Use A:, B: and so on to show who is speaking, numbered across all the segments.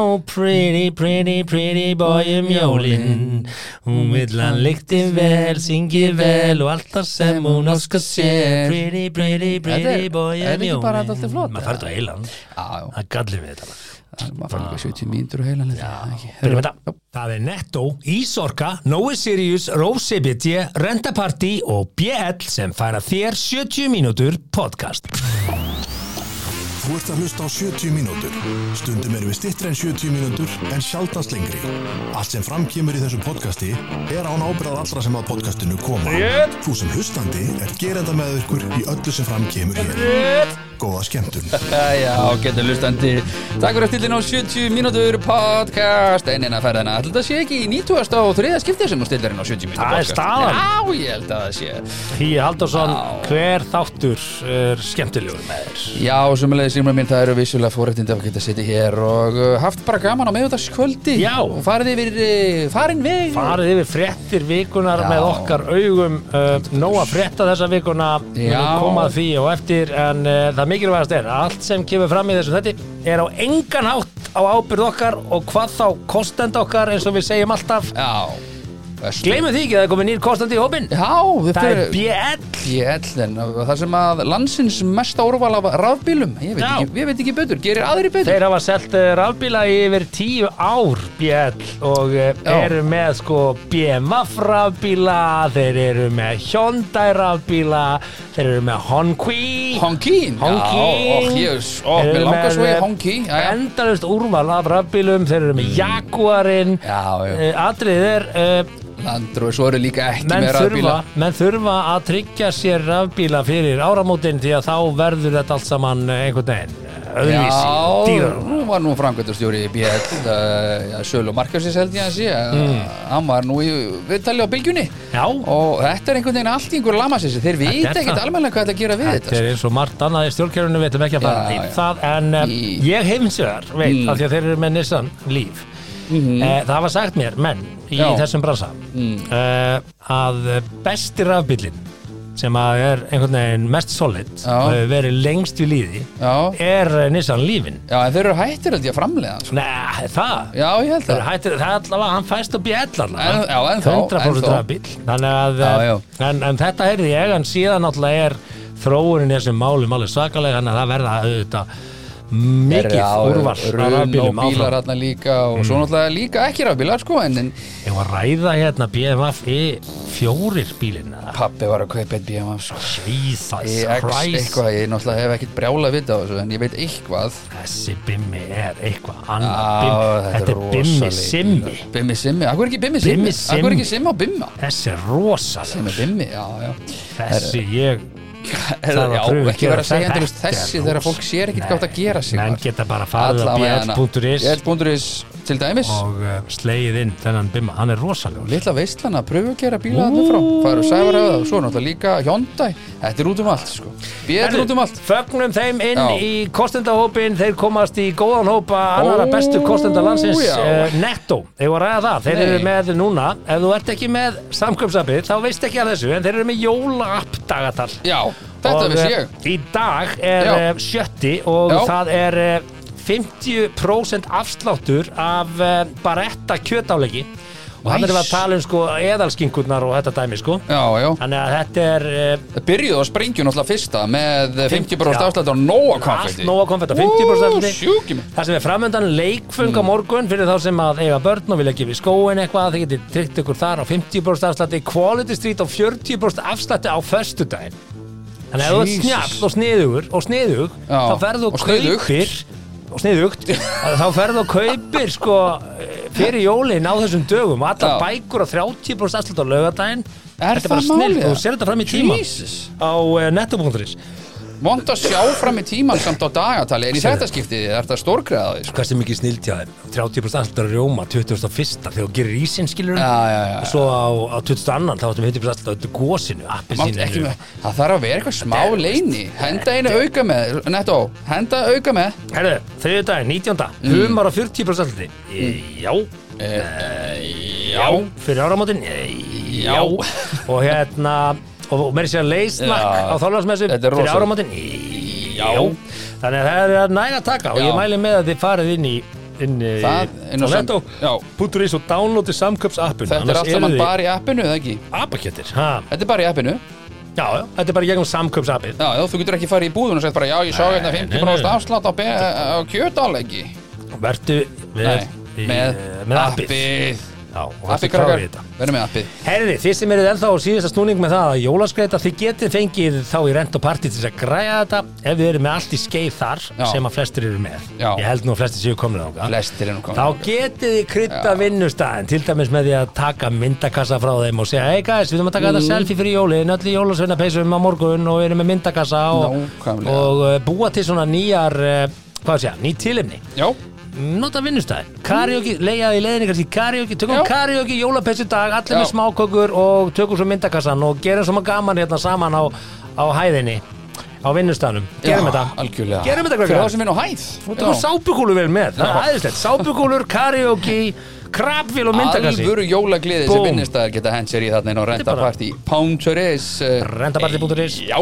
A: Oh pretty, pretty, pretty boy um jólin. Hún vill hann lykti vel, syngi vel og allt það sem hún óskar sér. Pretty, pretty, pretty
B: Þetta er-
A: boy
B: er
A: um
B: ekki bara dálítið flott,
A: Maður færði á heilan. Það er gallið við þetta.
B: Maður fann ekki 70 mínútur og heilan
A: þetta. Það er Netto, Ísorka, Nói Sirius, Rose BT, Rentaparty og BL sem færa þér 70 mínútur podcast.
C: Þú ert að hlusta á 70 mínútur. Stundum erum við stittri en 70 mínútur en sjaldast lengri. Allt sem framkýmur í þessu podcasti er án ábyrðað allra sem að podcastinu koma. Þú sem hlustandi er gerenda með ykkur í öllu sem framkýmur hér. Góða skemmtun.
B: Já, getur lustandi Takk fyrir að stillin á 70 mínútur podcast Einina ferðina Ætli þetta sé ekki í 90. og 3. skiptið sem þú stillir inn á 70 mínútur
A: Það er
B: podcast
A: staðan.
B: Já, ég held að það sé
A: Hí Haldarsson, hver þáttur er skemmtilegur með þér?
B: Já, símur mín, það eru vissulega fórættindi að geta sittið hér og uh, haft bara gaman á meðvitaðskvöldi og farið yfir uh, farin veg.
A: Farið yfir fréttir vikunar
B: Já.
A: með okkar augum uh, Nó að frétta þessa vikuna. Komað því og eftir En uh, það mikilvægast er að allt sem kemur fram í þessu þetta Er á engan hátt á ábyrð okkar Og hvað þá kostenda okkar eins og við segjum alltaf.
B: Já.
A: Gleimum því ekki að það er komið nýr kostandi í hópin
B: Já,
A: Það er BL
B: BL en það sem að landsins mesta úrval af rafbílum ég veit, ekki, ég veit ekki betur, gerir aðri betur.
A: Þeir hafa selt uh, rafbíla yfir tíu ár BL og
B: Já.
A: eru með sko BMF rafbíla, þeir eru með Hyundai rafbíla, þeir eru með Honky.
B: Já, ó, ég, ó, mér langar svo í Honky Já, já.
A: Endalust úrval af rafbílum Þeir eru með
B: já.
A: uh, Atrið er
B: Landrúi, svo eru líka ekki
A: menn,
B: með
A: þurfa,
B: rafbíla
A: menn þurfa að tryggja sér rafbíla fyrir áramótin Því að þá verður þetta allt saman eh, einhvern veginn eh, öðruvísi
B: Já,
A: dýrar
B: nú var nú framkvæmdastjóri í BL uh, já, Sölu Markarsins held ég að sé mm. hann var nú í viðtali á bylgjunni
A: Já,
B: og þetta er einhvern veginn allt í einhver lamasessi þeir vita
A: er
B: ekkert
A: það.
B: almennilega hvað þetta gera við
A: Þetta
B: þetta
A: er eins og margt annað í stjórnkjörunum veitum ekki að fara
B: Já,
A: í
B: já.
A: það en
B: Í-
A: ég vegar veit
B: Mm.
A: að þeir eru með Nissan Líf mm það var sagt mér, menn í
B: Já.
A: þessum bransa
B: Mm.
A: uh, að besti rafbílinn sem að er einhvern veginn mest solid og hefur verið lengst við líði
B: Já,
A: er uh, Nissan Lífin
B: já, en þeir eru hættir held ég að framlega hann, sko.
A: Nei, það
B: Já, ég held
A: Það er,
B: það
A: hættir, það er allavega, hann fæst á BL
B: En-
A: allavega
B: já, ennþá,
A: 100%
B: ennþá.
A: rafbíl Þannig að,
B: Já, já.
A: En, en þetta heyrði ég en síðan náttúrulega er þróunin í þessum málum alveg svakalega þannig að það verða auðvitað mikið
B: Já,
A: úrval af
B: Run og bílar hérna líka og svo náttúrulega líka ekki rafbílar sko en,
A: Ég var að ræða hérna BMF E4 bílinn eða?
B: pappi var að kaupa BMF sko.
A: Jesus
B: EX
A: Christ.
B: eitthvað, ég náttúrulega hef ekkert brjála vita á þessu en ég veit eitthvað.
A: Þessi bimmi er eitthvað annað Þetta er bimmi simmi.
B: Bimmi simmi, akkur ekki bimmi simmi. Akkur ekki simmi. Á bimma?
A: Þessi er rosalega
B: Simmi bimmi, já, já.
A: Þessi ég Var
B: Já,
A: að
B: ekki vera að segja endurist þessi þegar fólk sér ekkert gátt að gera sig
A: Menn geta bara farið á
B: Allavega
A: bl.is
B: bl.is til dæmis.
A: Og uh, slegið inn þennan bimma, hann er rosalegur.
B: Litla veistlana, pröfu að gera bíla þarna frá. Færu sæfarhæða og svo náttúrulega líka Hyundai. Þetta er út um allt, sko. Er út um allt.
A: Fögnum þeim inn
B: Já.
A: í kostendahópin þeir komast í góðan hópa annara
B: Ó,
A: bestu kostenda landsins
B: já.
A: uh, netto, þeir voru að það? Þeir
B: Nei.
A: eru með núna, ef þú ert ekki með samköpsapið, þá veist ekki að þessu en þeir eru með jóla-app dagatal.
B: Já, þetta
A: og
B: vissi
A: eh,
B: ég.
A: í dag er
B: Já.
A: sjötti og
B: Já.
A: það er 50% afsláttur af uh, baretta kjötáleiki. Og hann er að tala um sko eðalskingurnar og þetta dæmi sko.
B: Já, já.
A: Þannig að þetta er uh,
B: Það byrjuðu á sprengju náttúrulega fyrsta með 50%
A: Já.
B: afslætt á Nóa konfetti.
A: Nóga konfetta 50% afslætti
B: Sjúki mig
A: Það sem er framöndan leikfung
B: Mm.
A: á morgun fyrir þá sem að eiga börn og vilja gefa í skóin eitthvað. Þið getið tryggt ykkur þar á 50% afslætti. Quality Street á 40% afslætti á föstudaginn. Þannig að ert
B: Jesus.
A: snjall og sniðugur og sniðug þá ferðu og kaupir og sniðugt. Þá ferðu og kaupir sko fyrir jólin á þessum dögum allar
B: Já.
A: bækur á 30% afslætti á laugadaginn
B: Er
A: Þetta er bara
B: það
A: snill,
B: málið?
A: þú sér þetta fram í tíma
B: Jesus.
A: Á uh, netto.is
B: Vond að sjá fram í tíman samt á dagatali En í þetta skiptið er þetta stórgræða því sko.
A: Sem mikið snilt hjá þeim 30% afslætti á rjóma 21. þegar þú gerir ísinn skilur
B: Já, já, já.
A: og svo á, á 22. þá áttum 50% afslætti á þetta gósinu appelsínu
B: það þarf að vera eitthvað smá leini Henda einu auka með Netto, henda auka með
A: Herðu, þriðu daginn, 19.
B: Mm.
A: Humar á 40% afslætti Já Já Fyrir áramótin Já Og hérna og, meiri sér leisnakk
B: Já.
A: á
B: er
A: fyrir Já. Þannig að það er næg að taka og ég mæli með að þið farið inn í inn í Toletto
B: Já.
A: Púturis og downloadi samköpsappun
B: Þetta er allt saman bara í appinu, eða ekki?
A: Apakettir, ha.
B: Þetta er bara í appinu.
A: Já, já, þetta er bara gegnum samköpsappið
B: Já, já, þú getur ekki farið í búðun og sagt bara Já, ég sá hérna
A: Nei,
B: 50%
A: nei, nei.
B: afslátt á, kjötálegi.
A: Vertu með, appið Já, og klári
B: krakkar,
A: þetta
B: verðum með appið
A: Herri, þið sem eruð ennþá á síðasta snúning með það að jólaskreita, þið getið fengið þá í rent og partí til að græja þetta ef þið eru með allt í skeið þar
B: Já.
A: sem að flestir eru með.
B: Já.
A: Ég held nú að flestir séu á það.
B: Flestir er nú
A: Þá
B: komin
A: getið þið krydda vinnustæðin til dæmis með því að taka myndakassa frá þeim og segja Hei guys, við þurfum að taka
B: Mm.
A: þetta selfie fyrir jólin, öll í jólasveinapeysum á morgun og við erum með myndakassa og, og uh, búa til svona nýjar, hvað sé ný tilefni
B: Já,
A: nota vinnustæðin. Karaoke, leiða í leiðinni kannski karaoke tökum karaoke, jólapessu dag, allir
B: Já.
A: með smákökur og tökum svo myndakassan og gerum svo gaman hérna saman á, á hæðinni á vinnustæðinum, gerum
B: já,
A: þetta.
B: algjörlega.
A: Gerum þetta,
B: Fyrir
A: krakkar.
B: þá sem er á hæð.
A: Og tökum sápukúlu vel með, það er aðeinslegt sápukúlur, karaoke, krabfél og myndakassi.
B: Alvöru jólagliði sem
A: Búm.
B: vinnistæðar geta hent sér í þarna inn á
A: er bara-
B: uh,
A: Rentaparty.is.
B: Já,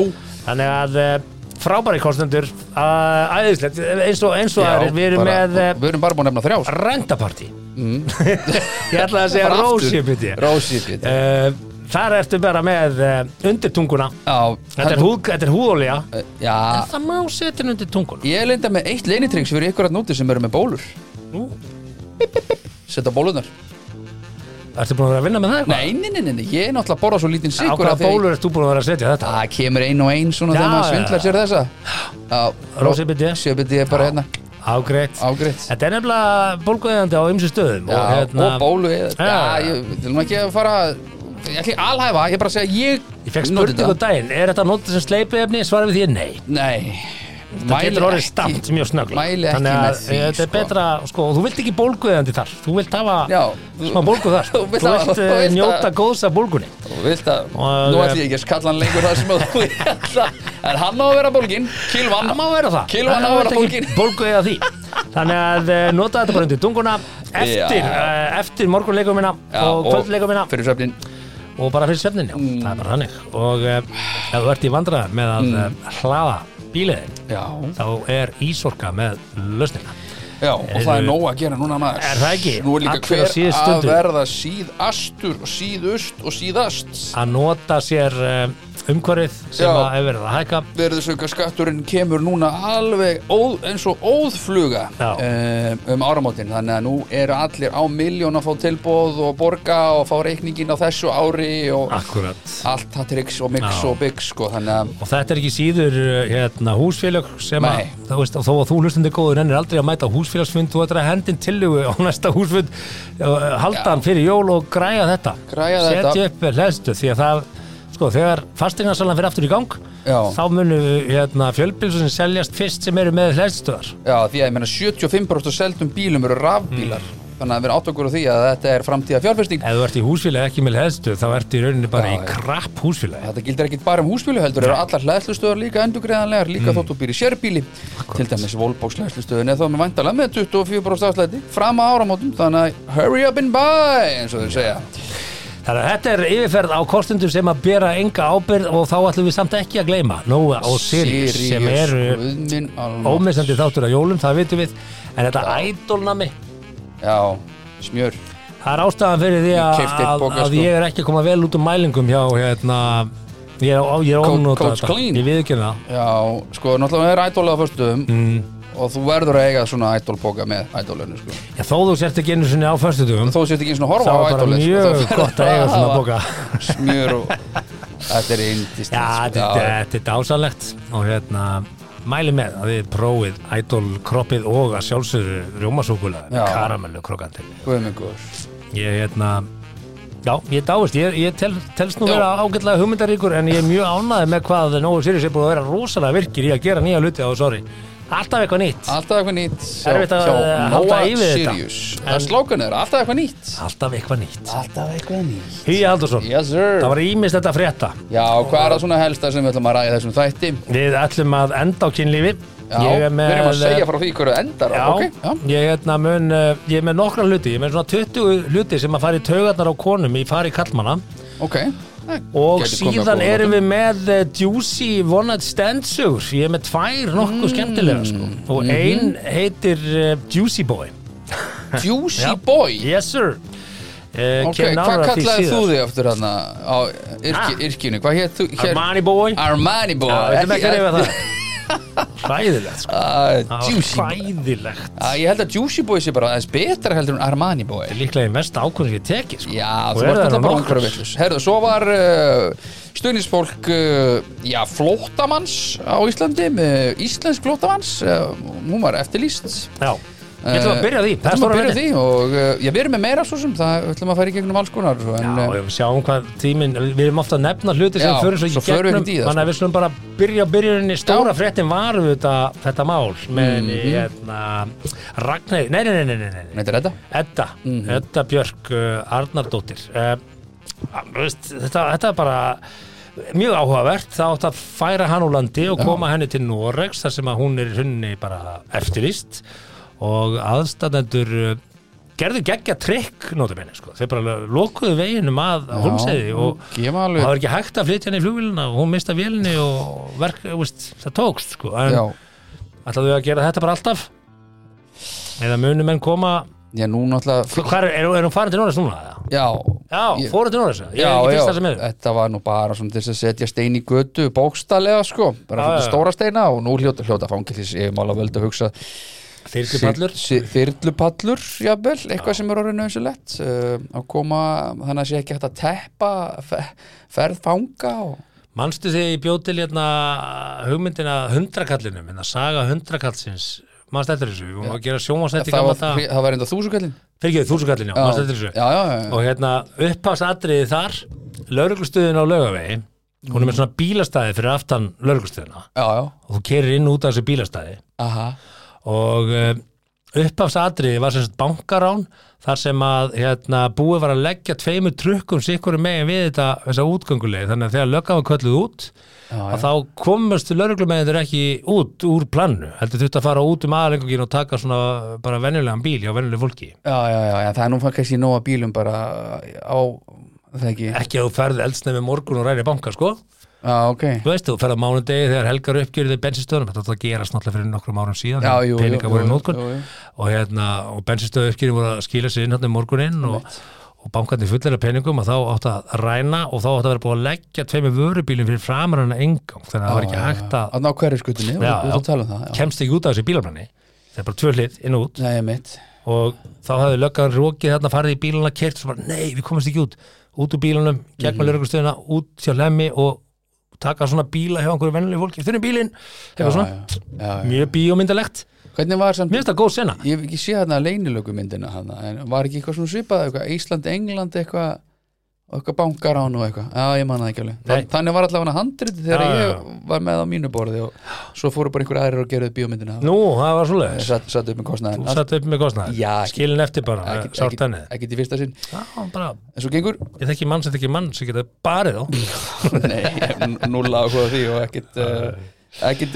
A: þannig að uh, frábæri kostendur uh, aðeinslegt, eins og, eins og
B: já
A: aðrir, við erum
B: bara-
A: með uh,
B: Við erum bara búin að nefna þrjá sko.
A: rentaparty ég ætla að segja rósipiti
B: Rósipiti
A: uh, þar ertu bara með uh, undir tunguna.
B: Já,
A: þetta er, húð, þetta er húðolía.
B: Uh, Já,
A: það má setja undir tungun
B: ég er leinda með eitt leinitryggs fyrir ykkur að núti sem eru með bólur.
A: Nú,
B: Setja bólunar
A: ertu búin að vera að vinna með það eitthvað?
B: Nei, nei, nei, nei, ég er náttúrulega að borða svo lítinn
A: á
B: sigur
A: hvaða
B: því að-
A: bólur ert þú búin að vera að setja þetta?
B: Það kemur ein og ein svona
A: Já,
B: þegar maður
A: já,
B: svindlar sér þessa. Já,
A: Rósipiti.
B: Sjöbiti er bara hérna.
A: Ágreitt.
B: Ágreitt.
A: Þetta er nefnilega bólguðandi á ymsu stöðum
B: Já,
A: og, hérna,
B: og bólu Já,
A: Já.
B: ég vil nú ekki að fara Ég ætla ekki að alhæfa, ég er bara að segja ég
A: ég fekk
B: noti
A: spurningu á daginn. Er þetta notið sem sleipiefni? svarið við því er nei.
B: Nei
A: það getur orðið stamt mjög snöggla þannig að
B: því
A: eh, þetta er
B: sko.
A: betra sko, og þú vilt ekki bólguðandi þar. Þú vilt hafa
B: Já,
A: smá bólgu þar.
B: Þú
A: þú
B: vilt
A: vilt,
B: hafa- þú
A: eh,
B: vilt
A: njóta
B: að-
A: góðs af bólgunni.
B: Þú vilt að,
A: Og-
B: nú ætlum ég ekki að skalla hann lengur það sem að þú ætla En hann á að vera bólgin, kilvan
A: það má vera það.
B: Kilvan á að vera bólgin
A: bólgu eða því. Þannig að eh, nota þetta bara undir tunguna eftir, eftir morgunleikumina og kvöldleikumina
B: Fyrir svefnin
A: og bara fyrir svefnin, já,
B: Mm.
A: það er bara þannig. Og ef þú ert í vandræða með að mm. hlaða bíliðin þá er Ísorka með lausnina
B: já, og það er nóg að gera núna maður.
A: Er það ekki?
B: Nú er líka
A: Allir
B: hver að verða síðastur og síðust og síðast.
A: Að nota sér uh, umhverfið sem að hefur verið að hækka.
B: Verðursauka skatturinn kemur núna alveg óð, eins og óðfluga
A: Já.
B: um, um áramótin. Þannig að nú eru allir á miljón að fá tilbóð og borga og fá reikningin á þessu ári og
A: akkurat.
B: allt það tryggs og mix
A: Já.
B: og byggs sko,
A: og þetta er ekki síður uh, hérna, húsfélög sem að, veist, þó að þú hlustandi góður ennir aldrei að mæta á húsfélagsfund þú ættir að hendin tillugu á næsta húsfund uh, halda hann fyrir jól og græja þetta
B: Græja þetta.
A: setja upp hlæstu því að það sko, þegar fastegnasalan fyrir aftur í gang
B: Já.
A: þá munu hérna, fjölbilsur sem seljast fyrst sem eru með hlæstustöðar
B: Já, því að ég meina 75% af seldum bílum eru rafbílar þannig að við erum átt okkur á því að þetta er framtíða fjárfesting
A: ef þú ert í húsfélagi ekki með hlæstu þá ertu í rauninni bara
B: Já,
A: í krapp húsfélagi.
B: Þetta gildir ekkit bara um húsbílu heldur, eru allar hlæðslustöðar líka endurgreðanlegar, líka
A: Mm.
B: þótt þú býr í sérbíli til dæmis Volbox hlæðslustöðin er þá með væntalega með 24% afslæti fram að áramótum, þannig að hurry up and buy eins og þau segja.
A: Þannig að þetta er yfirferð á kostundum sem að bera enga ábyrð og þá ætlum við samt ekki að gleyma Nóa og Sirius sem eru ómissandi þáttur á jólum, það vitum við. En þetta ædolnami,
B: Já, smjör.
A: Það er ástæðan fyrir því að,
B: einn
A: að, að
B: sko.
A: ég er ekki að koma vel út um mælingum hjá hérna ég er, á- ég er ónóta
B: Coach Clean.
A: ég við ekki það.
B: Já, sko, náttúrulega er ædólið á föstum
A: mm.
B: og þú verður að eiga svona ædólboka með ædólinu, sko.
A: Já, þó þú sért ekki einu sinni á föstudugum
B: Þó sétt ekki og
A: þá
B: horfa á
A: er bara
B: ædólið
A: mjög gott að eiga svona boka
B: Smjör og Þetta er indist
A: Já, þetta er- þetta er dásalegt og hérna mæli með að þið prófið ædol kroppið og að sjálfsögðu rjómasúkula
B: Já.
A: karamellu krokkantil ég hérna já, ég dáist, ég, ég tel, telst nú vera ágætlega hugmyndaríkur en ég er mjög ánæði með hvað Nóu Sirius er búið að vera rosalega virkir í að gera nýja hluti á sorry, alltaf eitthvað nýtt.
B: Alltaf eitthvað nýtt. Hjá,
A: Erfitt að,
B: hjá
A: eh, halda í við þetta.
B: Sirius.
A: En-
B: En slókan er alltaf eitthvað nýtt.
A: Alltaf eitthvað nýtt.
B: Alltaf eitthvað nýtt.
A: Hugi Haldursson,
B: Yes sir.
A: Það var ímist þetta frétta.
B: Já, hvað er það svona helsta sem við ætlum að ræða í þessum þætti?
A: við ætlum að enda á kynlífi.
B: Já,
A: ég er
B: við erum að segja frá því hverju endar
A: Já,
B: ok? Já,
A: ég, hérna, mun, uh, ég er með nokkra hluti, ég er með svona 20 hluti sem að fara í taugarnar á konum í fari kallmanna
B: ok. Það
A: og
B: gæti komið
A: síðan
B: að góðum
A: erum við með uh, Juicy One Night Stand sögur, ég er með tvær nokkuð skemmtilega sko. og ein heitir uh, Juicy Boy
B: Juicy. Boy
A: Yes sir uh,
B: Ok, hvað kallaði þú þig aftur hann á yrki,
A: Ah.
B: yrkinu? Hvað hétt þú? hér-
A: Armani boy
B: Armani Boy
A: Já, veitum ekki
B: Ekki-
A: reyfa það Hræðilegt sko. Það var
B: Ah, Ég held að Juicy Boy sé bara aðeins betra heldur en Armani Boy.
A: Líklega í mest ákvörðin ekki tekið sko.
B: Já, þú
A: er það
B: þetta bara einhverja villus Herðu, svo var uh, stuðnisfólk uh, já, flóttamanns á Íslandi með íslensk flóttamanns uh, hún var eftirlýst.
A: Já Ég ætlum að byrja því.
B: Það er að
A: stóra
B: byrja því og ég verið með meira svo sem það ætlum að fara í gegnum alls konar en,
A: Já,
B: uh,
A: við sjáum hvað tíminn, við erum ofta að nefna hluti sem
B: Já,
A: förum svo
B: svo
A: í gegnum,
B: í
A: þannig að við slum bara byrja á byrjuninni, stóra
B: Já.
A: fréttin var við þetta, þetta mál með henni,
B: Mhm.
A: hérna, Ragnæði, nei, nei, nei, nei, nei,
B: Þetta þetta
A: Edda,
B: Mhm.
A: Edda Björk uh, Arnardóttir. Veist, þetta, þetta er bara mjög áhugavert, það átt að færa hann úr landi og
B: Já.
A: koma henni til Noregs þar sem að hún er hunni bara eftirlýst og aðstandendur uh, gerðu geggja trikk notabenni, sko, þeir bara lokuðu veginum að Holmseiði og það
B: alveg
A: var ekki hægt að flytja henni í flugvélina. Og hún mista vélinni og verk, veist, það tókst sko, ætlaðu að gera þetta bara alltaf? Eða munum en koma
B: já, nú náttúrulega
A: er, er, er hún farin til Norræs núna?
B: Já,
A: Já, fóruð til Norræs? Ég
B: já, já, þetta var nú bara svona þess að setja stein í götu bókstallega sko, bara svona stóra steina og nú hljóta, hljóta fangilsis ég mála völdu að hugsa
A: Þyrlupallur.
B: Þyrlupallur, jafnvel, eitthvað sem er orðinu nöðsulegt uh, að koma, þannig að sé ekki hægt að teppa fe, ferð fanga og
A: Manstu þið í bjóð til hérna hugmyndina hundrakallinu en að saga hundrakallsins manstu eftir þessu, við vorum að gera sjónvarsætti
B: það
A: það,
B: það var enda þúsukallin
A: fyrir ekki þúsukallin, já, manstu eftir þessu?
B: Já, já, já,
A: og hérna upphast atriði þar lauruglustöðin á laugavegi hún er með svona bílastæði fyrir aftan lauruglustöðina
B: já, já,
A: og þú kerir inn út af þessu bílastæði.
B: Aha
A: og uh, upphafsatriði var sem sagt bankarán þar sem að hérna, búið var að leggja tveimur trukkum sikkurum megin við þetta þessa útgönguleið. Þannig að þegar löggan var kölluð út
B: já,
A: að þá komast lögreglumennir ekki út úr plannu heldur þurft að fara út um aðlengungin og taka svona bara venjulegan bíl hjá venjulegu fólki.
B: Já, já, já, já, það er nú kannski nóga bílum bara á, það ekki?
A: Ekki að þú ferð eldsnefni morgun og ræri banka sko
B: já, ok,
A: þú veist, þú ferð á mánudegi þegar helgar uppgjörði bensinstöðunum, þetta gerast náttúrulega fyrir nokkrum árum síðan
B: já, jú,
A: peningar
B: jú,
A: voru í
B: jú,
A: nótkun
B: jú, jú.
A: og, hérna, og bensinstöðu uppgjörði voru að skila sér inn hann um morguninn og, og bankarnir fullir af peningum og þá átti að ræna og þá átti að vera búið að leggja tveimur vörubílum fyrir framar hann engang þannig að það var ekki hægt að
B: að ná hverju skutinni, við þú tala um það já,
A: kemst ekki út af þessu bílabranni það er bara tvö hlið inn og út.
B: Mitt
A: og þá hafði löggan rókið þarna farið í bíluna kert og svo bara nei við komast ekki út. Út úr bílunum, gegn með lögreglustöðuna út hjá lemmi og taka svona bíla hjá einhverju vennileg fólki, þurfum bílinn eitthvað svona, mjög bíómyndalegt.
B: Hvernig var samt
A: mér finnst það góð sena.
B: Ég hef ekki séð þarna leynilögumyndina hana, en var ekki eitthvað svona svipað eitthvað, Ísland, England eitthvað og eitthvað bankarán og eitthvað. Já ég manna það ekki alveg, þannig var allavega handriti þegar
A: Já, já,
B: ég var með á mínu borði og svo fóru bara einhver aðrir og gerðu bíómyndina.
A: Nú, það var svoleiðis.
B: Satt, satt upp með kostnaðin
A: þú satt upp með
B: ekki-
A: skilin eftir bara sárt
B: ekkit,
A: ennið
B: ekkit í fyrsta sinn.
A: Já, bara,
B: en svo gengur,
A: ég þekki mann sem þekki mann sem geta barið á
B: nei, núla á því og ekkit uh, ekkit,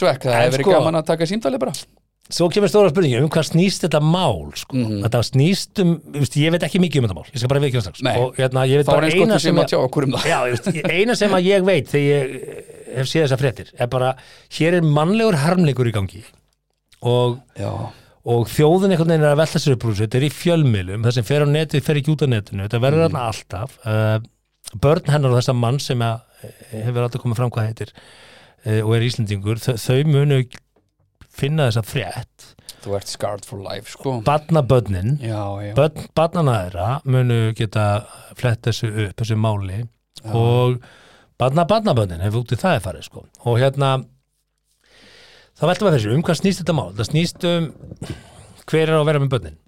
B: svekk, það hefur verið
A: sko-
B: gaman að taka símtali bara
A: svo kemur stóra spurningi um hvað snýst þetta mál sko.
B: Mhm.
A: þetta snýst um, veist, ég veit ekki mikið um þetta mál ég skal bara við ekki strax.
B: Nei.
A: og hérna, ég veit bara eina sem
B: um
A: Já, veist, eina sem að ég veit þegar ég eh, hef séð þessa fréttir er bara, hér er mannlegur harmleikur í gangi og, og þjóðin einhvern veginn er að velta sér upp þetta er í fjölmiðlum það sem fer á netið, fer ekki út á netinu. Þetta verður þarna alltaf. Uh, börn hennar og þessa mann sem að, eh, hefur alltaf komið fram hvað heitir og er Íslendingur, þau, þau munu finna þessa frétt
B: þú ert scarred for life sko
A: börn, barnana þeirra munu geta flett þessu upp, þessu máli
B: já.
A: og barna barnabönnin hefur út í það farið sko. og hérna þá veltum við þessu, um hvað snýst þetta mál það snýst um hver er að vera með bönnin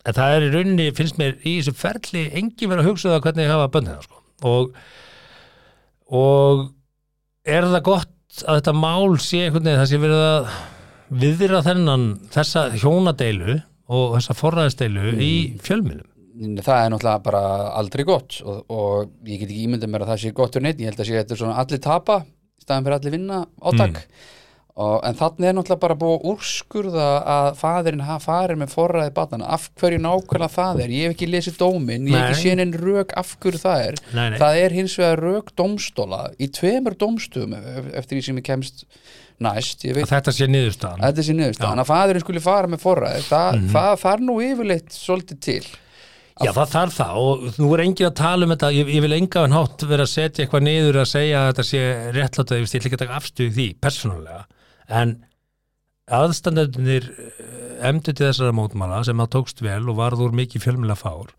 A: en það er í rauninni, finnst mér í þessu ferli engin verið að hugsa það hvernig hafa bönnin sko. og og er það gott að þetta mál sé einhvern veginn það sé verið að viðra þennan þessa hjónadeilu og þessa forræðisteilu í fjölmjölum
B: það er náttúrulega bara aldrei gott og, og ég get ekki ímyndið mér að það sé gott fyrir neitt, ég held að sé þetta er svona allir tapa staðan fyrir allir vinna átak og, en þannig er náttúrulega bara búið að úrskurða að faðirinn hafa farið með forræði batnana, af hverju nákvæmlega það er? Ég hef ekki lesið dómin, ég hef ekki séð en rök af hverju það er.
A: Nei, nei.
B: það er hins vegar rök dómstóla í tveimur dómstöðum ef- eftir því sem ég kemst næst ég veit
A: að þetta sé niðurstaðan.
B: Að þetta sé niðurstaðan að faðurinn skuli fara með forræði það,
A: Mhm.
B: það þarf nú yfirleitt svolítið til.
A: Já, það þarf það og nú er engin að tala um þetta ég, ég vil enga en hátt vera að setja eitthvað niður að segja að þetta sé réttlátt ég vil ekki að taka afstuð því, persónulega en aðstandendunir emdu til þessara mótmála sem það tókst vel og varð úr mikið fjölmjöla fár.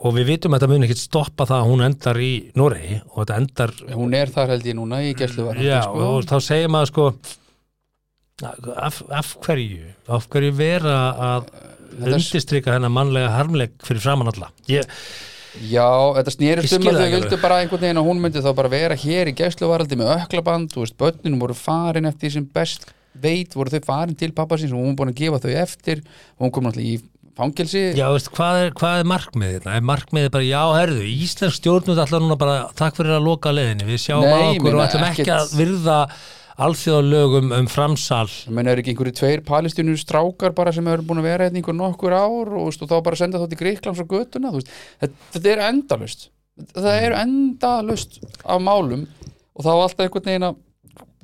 A: Og við vitum að þetta mun ekkert stoppa það að hún endar í Noregi og þetta endar
B: hún er þar held ég núna í gæslu
A: Já, og þá segir maður sko af, af hverju? Af hverju vera að
B: Þetta er-
A: undistrika þennan mannlega harmleik fyrir framann alla? Ég,
B: Já, þetta snýrist um að þau vildu bara einhvern veginn að hún myndi þá bara vera hér í gæsluvaraldi með öklaband, þú veist, börnunum voru farin eftir því sem best veit, voru þau farin til pappa síns og hún var búin að gefa þau eftir. Og hún kom náttúrulega í fangelsi.
A: Já, veist, hvað, er, hvað er markmiðið þetta? Er markmiðið bara, já, herðu, íslensk stjórnund allar núna bara, takk fyrir að loka leiðinni við sjáum
B: Nei,
A: á okkur og ætlum ekki
B: ekkert-
A: að virða alþjóðalögum um framsal.
B: Menn er ekki einhverju tveir palestínur strákar bara sem eru búin að vera hérna einhver nokkur ár og, veist, og þá bara senda þá til Gríklands og veist, þetta, þetta er endalust það er endalust af málum og þá alltaf einhvern veginn að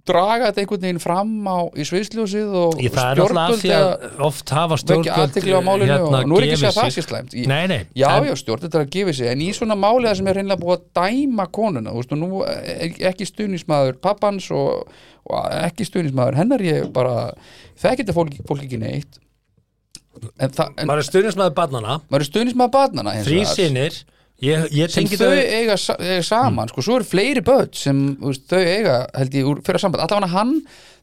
B: draga þetta einhvern veginn fram á í sviðsljósið og
A: er
B: eða-
A: að oft hafa stjórnvöld hérna,
B: og nú er ekki að það sé slæmt. Í-
A: Nei, nei,
B: já,
A: en-
B: já, stjórn þetta er að gefa sig en í svona máli það sem er reynilega búið að dæma konuna þú veist, og nú er ekki stuðnismæður pappans og, og ekki stuðnismæður hennar ég bara það geta fólk, fólk ekki neitt. En, það, en
A: maður er stundismæður barnana
B: maður er stuðnismæður barnana
A: þrý sinir ég, ég
B: sem þau
A: þau
B: eiga, eiga saman. Sko, svo eru fleiri börn sem veist, þau eiga held ég úr fyrir samband, allavega hann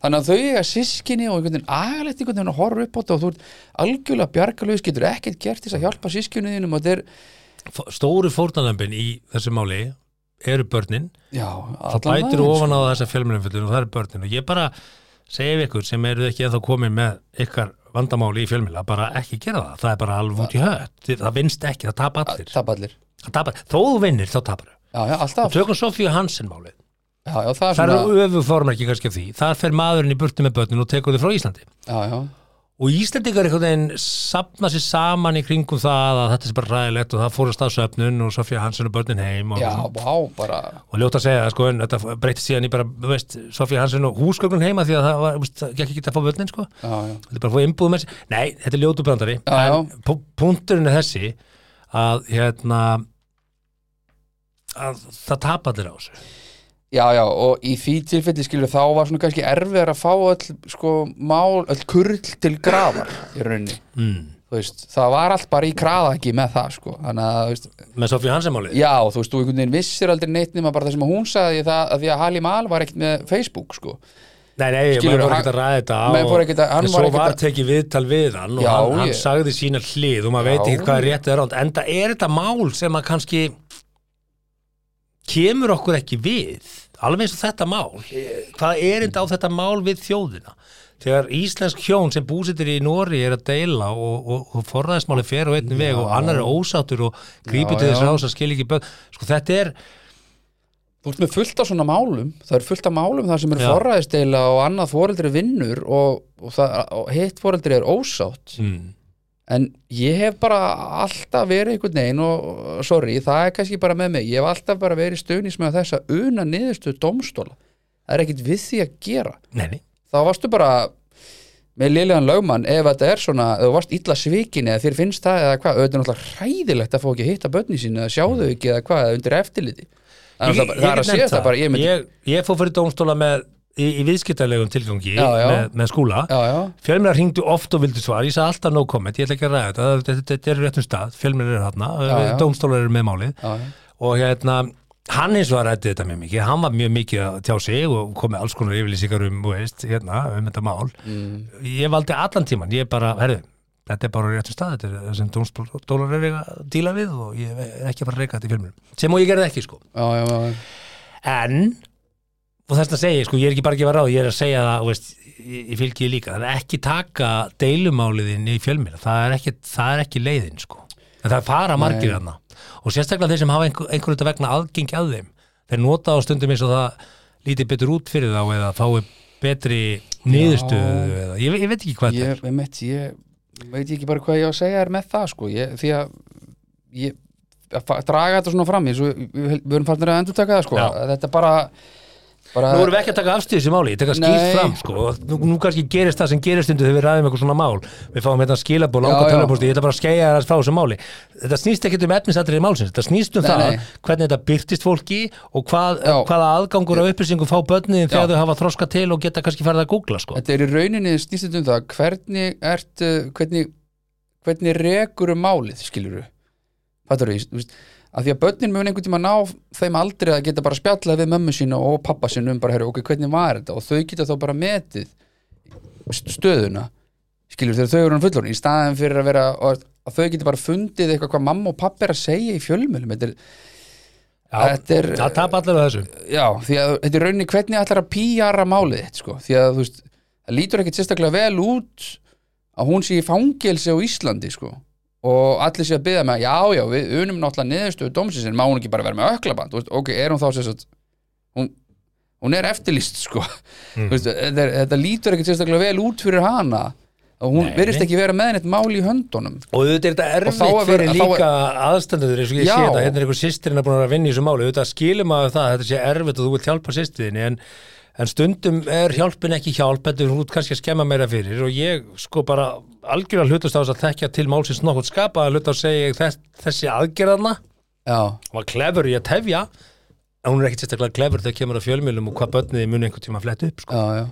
B: þannig að þau eiga sískinni og einhvern veginn agalegt einhvern veginn að horfa upp á þetta og þú ert algjörlega bjargalöfis getur ekkert gert þess að hjálpa sískinni þínum og þetta er,
A: stóru fórnalömbin í þessu máli eru börnin.
B: Já,
A: það bætir ofan á þessa fjölmjölumfjöldun og það eru börnin. Og ég bara segi við ykkur sem eru ekki ennþá komin með ykkar vandamáli í fjölmjöla bara ekki gera það, það er bara alveg út í Þið- það vinst ekki, það
B: tap allir
A: þó þú vinnir, þá tapar
B: alltaf,
A: tökum Sofíu Hansen málið.
B: Já, já, það er svona
A: eru öfu formerki kannski af því. Það fer maðurinn í burtu með börnin og tekur þau frá Íslandi.
B: Já,
A: og Íslandingar einhvern veginn sapna sér saman í kringum það að þetta er bara ræðilegt og það fórast að söfnun og Sofía Hansen og börnin heim og,
B: já, vá, bara
A: og ljóta að segja sko en þetta breytist síðan í bara, Sofía Hansen og húsgögnun heima því að það var, veist, gekk ekki að fá börnin sko, þetta er bara að fá innbúð með sér. Nei, þetta er ljótu brandari. Punkturinn er þessi að hérna að það tapa allir á þessu.
B: Já, já, og í því tilfelli skilur þá var svona kannski erfiðar að fá öll, sko, mál, öll kurl til grafar í rauninni.
A: Mm.
B: þú veist, það var allt bara í kraðaki með það, sko, þannig að, þú veist
A: með Sofía Hansen málið
B: já, þú veist, þú einhvern veginn vissir aldrei neitt nema bara það sem hún sagði það, að því að Halim Al var ekkert með Facebook, sko.
A: Nei, nei, maður fór ekki að ræða þetta á
B: ekkert
A: en svo
B: ekkert
A: var tekið viðtal við hann og hann, sagði sína hlið og maður veit ekki hvað er rétt eða ránt en það er þetta mál sem að kannski kemur okkur ekki við alveg eins og þetta mál hvað er þetta á þetta mál við þjóðina? Þegar íslensk hjón sem búsitir í Nóri er að deila og, og, og forræðismáli fer á einn veg og annar er ósáttur og grípur
B: Já,
A: til þess rás að skilja ekki börn. Sko þetta er
B: Þú ert með fullt af svona málum, það er fullt af málum þar sem er forræðisdeila og annað foreldri vinnur og, og, það, hitt foreldri er ósátt.
A: Mm,
B: en ég hef bara alltaf verið einhvern veginn og sorry, það er kannski bara með mig, ég hef alltaf bara verið stöðnis með þess að una niðurstu domstóla það er ekkit við því að gera.
A: Nei,
B: þá varstu bara með liðlegan lögmann ef þetta er svona, þú varst illa svikin eða þér finnst það eða hvað, auðvitað er náttúrulega hræðilegt að fá ekki að hitta börni sín eða sjá þau ekki eða hvað, eða undir eftirliti. Það er, að
A: nefnt
B: það bara, ég,
A: ég fór fyrir dómstóla með í, í viðskiptarlegum tilgangi
B: Já, já.
A: Með, með skúla. Fjölmjölar hringdu oft og vildu svar. Ég sagði alltaf no comment, ég ætla ekki að ræða þetta. Þetta, þetta, er réttum stað, fjölmjölar
B: Já, já.
A: dómstólar eru með málið. Og hérna, hann eins og að rætti þetta mjög mikið. Hann var mjög mikið að tjá sig og kom með alls konar yfirlýsingar um, veist, hérna, um þetta mál.
B: Mm.
A: ég valdi allan tíman, ég bara, herðu þetta er bara á réttum stað, þetta er það sem dómstólar eru að díla við og ég er ekki að fara að reyka þetta í fjölmjölum, sem og ég gerði ekki sko.
B: Já, já, já.
A: en og þess að segja, sko, ég er ekki bara að gefa ráð ég er að segja það, veist, ég, ég því líka. Það er ekki taka deilumáliðin í fjölmjöla, það er það er ekki leiðin sko, en það er fara margir þarna. Og sérstaklega þeir sem hafa einhver, einhverju þetta vegna aðgengi að þeim. Þeir nota á stundum eins og það lítið betur út fyrir þá eða fái betri niðurstöðu eða, ég, ég veit ekki hvað þetta
B: ég, ég, ég veit ekki bara hvað ég á að segja er með það sko. Ég, því að ég, að draga þetta svona fram eins og við, erum farnir að endur taka það sko.
A: Já.
B: að þetta bara, bara
A: Nú erum við ekki að taka afstíð þessi máli, ég tek að skýrt
B: Nei.
A: fram sko. nú, nú kannski gerist það sem gerist undir þegar við ræðum eitthvað svona mál við fáum hérna skilabóð,
B: Já,
A: langa
B: já.
A: tölvupósti ég ætla bara að skeia það frá þessu máli þetta snýst ekki um efnisatriði málsins, þetta snýst um
B: Nei,
A: það
B: nei.
A: hvernig þetta byrtist fólki og hvað, hvaða aðgangur af upplýsingum fá börnin þegar þau hafa þroska til og geta kannski farið að googla sko.
B: þetta er í rauninni snýst um það hvernig ert hvernig, hvernig að því að börnin mun einhvern tíma ná þeim aldrei að geta bara spjallað við mömmu sína og pappa sína um bara, herri, ok, hvernig var þetta? Og þau geta þá bara metið st- stöðuna skilur þegar þau eru hann fullorinn í staðin fyrir að vera að þau geta bara fundið eitthvað hvað mamma og pappa er að segja í fjölmjölum þetta er,
A: Já,
B: þetta er
A: það tap allir að þessu.
B: Já, því að þetta er rauninni hvernig ætlar að píjara málið þitt sko, því að þú veist það lítur ekkit sérstaklega vel út að hún sé í fangelsi á Íslandi sko og allir sé að byggja með já, já, við unum náttúrulega niðurstöðu dómsins en má hún ekki bara vera með öklaband ok, er hún þá sér satt hún, hún er eftirlýst sko.
A: Mm.
B: Þetta, er- þetta lítur ekkit sérstaklega vel út fyrir hana. Og hún
A: Nei,
B: verist ekki vera með neitt mál í höndunum.
A: Og auðvitað er þetta erfitt
B: er-
A: fyrir
B: er-
A: líka aðstandendur eins og ég
B: Já.
A: sé þetta, hérna er einhver sýstirinn að búin að vinna í þessu máli, auðvitað skilum maður það að þetta sé erfitt og þú vilt hjálpa sýstirinn en, en stundum er hjálpin ekki hjálp þetta er út kannski að skemma meira fyrir. Og ég sko bara algjörlega hlutast á þess að tekja til málsins nokkuð skapa að hluta að segja þess, þessi aðgerðarna
B: já,
A: var klefur í að tefja. En hún er ekkit sérstaklega klefur þegar kemur að fjölmjölum og hvað börniði muni einhvern tíma að fletta upp sko.
B: já, já.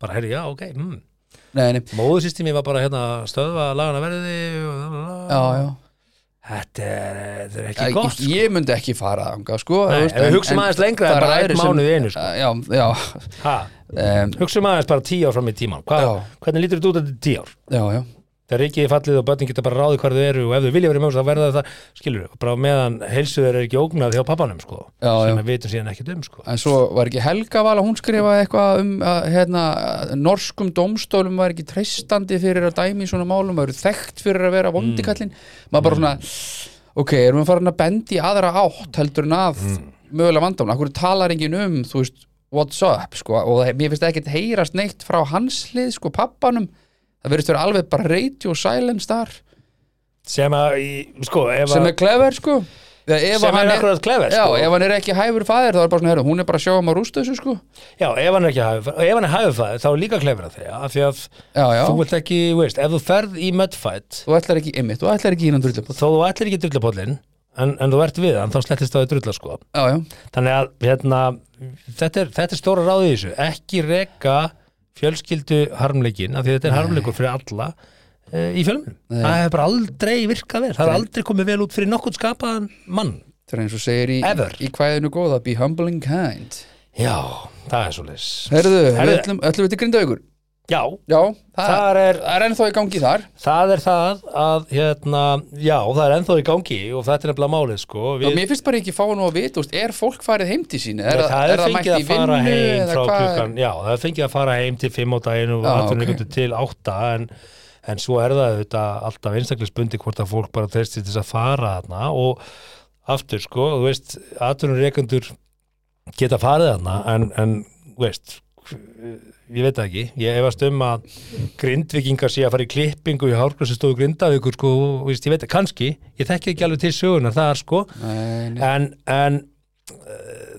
A: Bara herri, já, ok, mm. móðusýstími var bara hérna stöðva lagana verði og,
B: já, já
A: Þetta er, þetta er ekki
B: Æ,
A: gott sko.
B: ég myndi ekki fara þangað sko
A: Nei,
B: veist,
A: við
B: en-
A: hugsum
B: en
A: aðeins lengra, er bara einn mánuð einu, sko.
B: já, já, um,
A: Hugsum aðeins bara tíu ár fram í tíman Hva. Hvernig lítur þetta út þetta tíu ár?
B: já, já
A: Þegar ríkið er fallið og börnin geta bara ráðið hvar þau eru og ef þau vilja verið með þá verða það, skilur við, bara meðan heilsu þeir er ekki ógnað hjá pappanum, sko,
B: Já,
A: sem við vitum síðan ekkert um, sko.
B: en svo var ekki Helga Vala hún skrifaði eitthvað um að hérna, norskum dómstólum var ekki treystandi fyrir að dæmi í svona málum var þekkt fyrir að vera vondikallin maður bara svona ok, erum við farin að bendi aðra átt heldur en að mögulega vandamna, hverju talar enginn um þú veist, what's up sko, og það- mér finnst ekkert heyrast neitt frá hans hlið sko, pappanum það verðist vera alveg bara radio silence þar.
A: Sem að, sko, ef
B: sem
A: að,
B: er clever sko.
A: Sem er akkurat klefur,
B: Já,
A: sko.
B: ef hann er ekki hæfur fæðir þá er bara svona, herru, hún er bara að sjá um að rústa þessu sko.
A: Já, ef hann er ekki hæfur, ef hann er hæfur það, þá er líka klefur að því, af því að
B: Já, já,
A: þú vilt ekki, veist, ef þú ferð í mudfight,
B: þú ætlar ekki ymmit, þú ætlar ekki innan drullum
A: þó þú ætlir ekki drullapóllin, en, en þú ert við hann, þá slettist það í drulla, sko.
B: Já, já,
A: Þannig að hérna, þetta, er, þetta er stóra ráðið í þessu. Ekki reka fjölskyldu harmleikin, af því þetta er harmleikur fyrir alla e, í fjölmunum
B: Nei.
A: það hefur bara aldrei virkað vel. Það hefur aldrei komið vel út fyrir nokkurn skapaðan mann.
B: Það er eins og segir í, í kvæðinu góða Be humble and kind.
A: Já, það er svo leis
B: Herðu, ætlum, ætlum við til Grindaugur
A: Já,
B: Já, það,
A: þar er,
B: það er ennþá í gangi þar
A: það er það að hérna, já, það er ennþá í gangi og þetta er nefnilega málið sko
B: Já,
A: Við,
B: mér finnst bara ekki fá nú að vita, er fólk farið heim til sín? Er,
A: það er
B: er
A: fengið að fara heim frá klukkan já, það er fengið að fara heim til 5 á daginn og
B: Já,
A: atvinningundu
B: ok.
A: til 8 en, en svo er það auðvitað alltaf einstaklisbundi hvort að fólk bara treystir til þess að fara þarna og aftur sko, þú veist atvinnureikendur geta farið þarna en, en veist ég veit ekki, ég efast um að grindvikingar sé að fara í klippingu í hárgræsistóðu grindavíkur sko, veist, ég veit kannski, ég þekki ekki alveg til sögunar þar sko,
B: Nei, nei.
A: en, en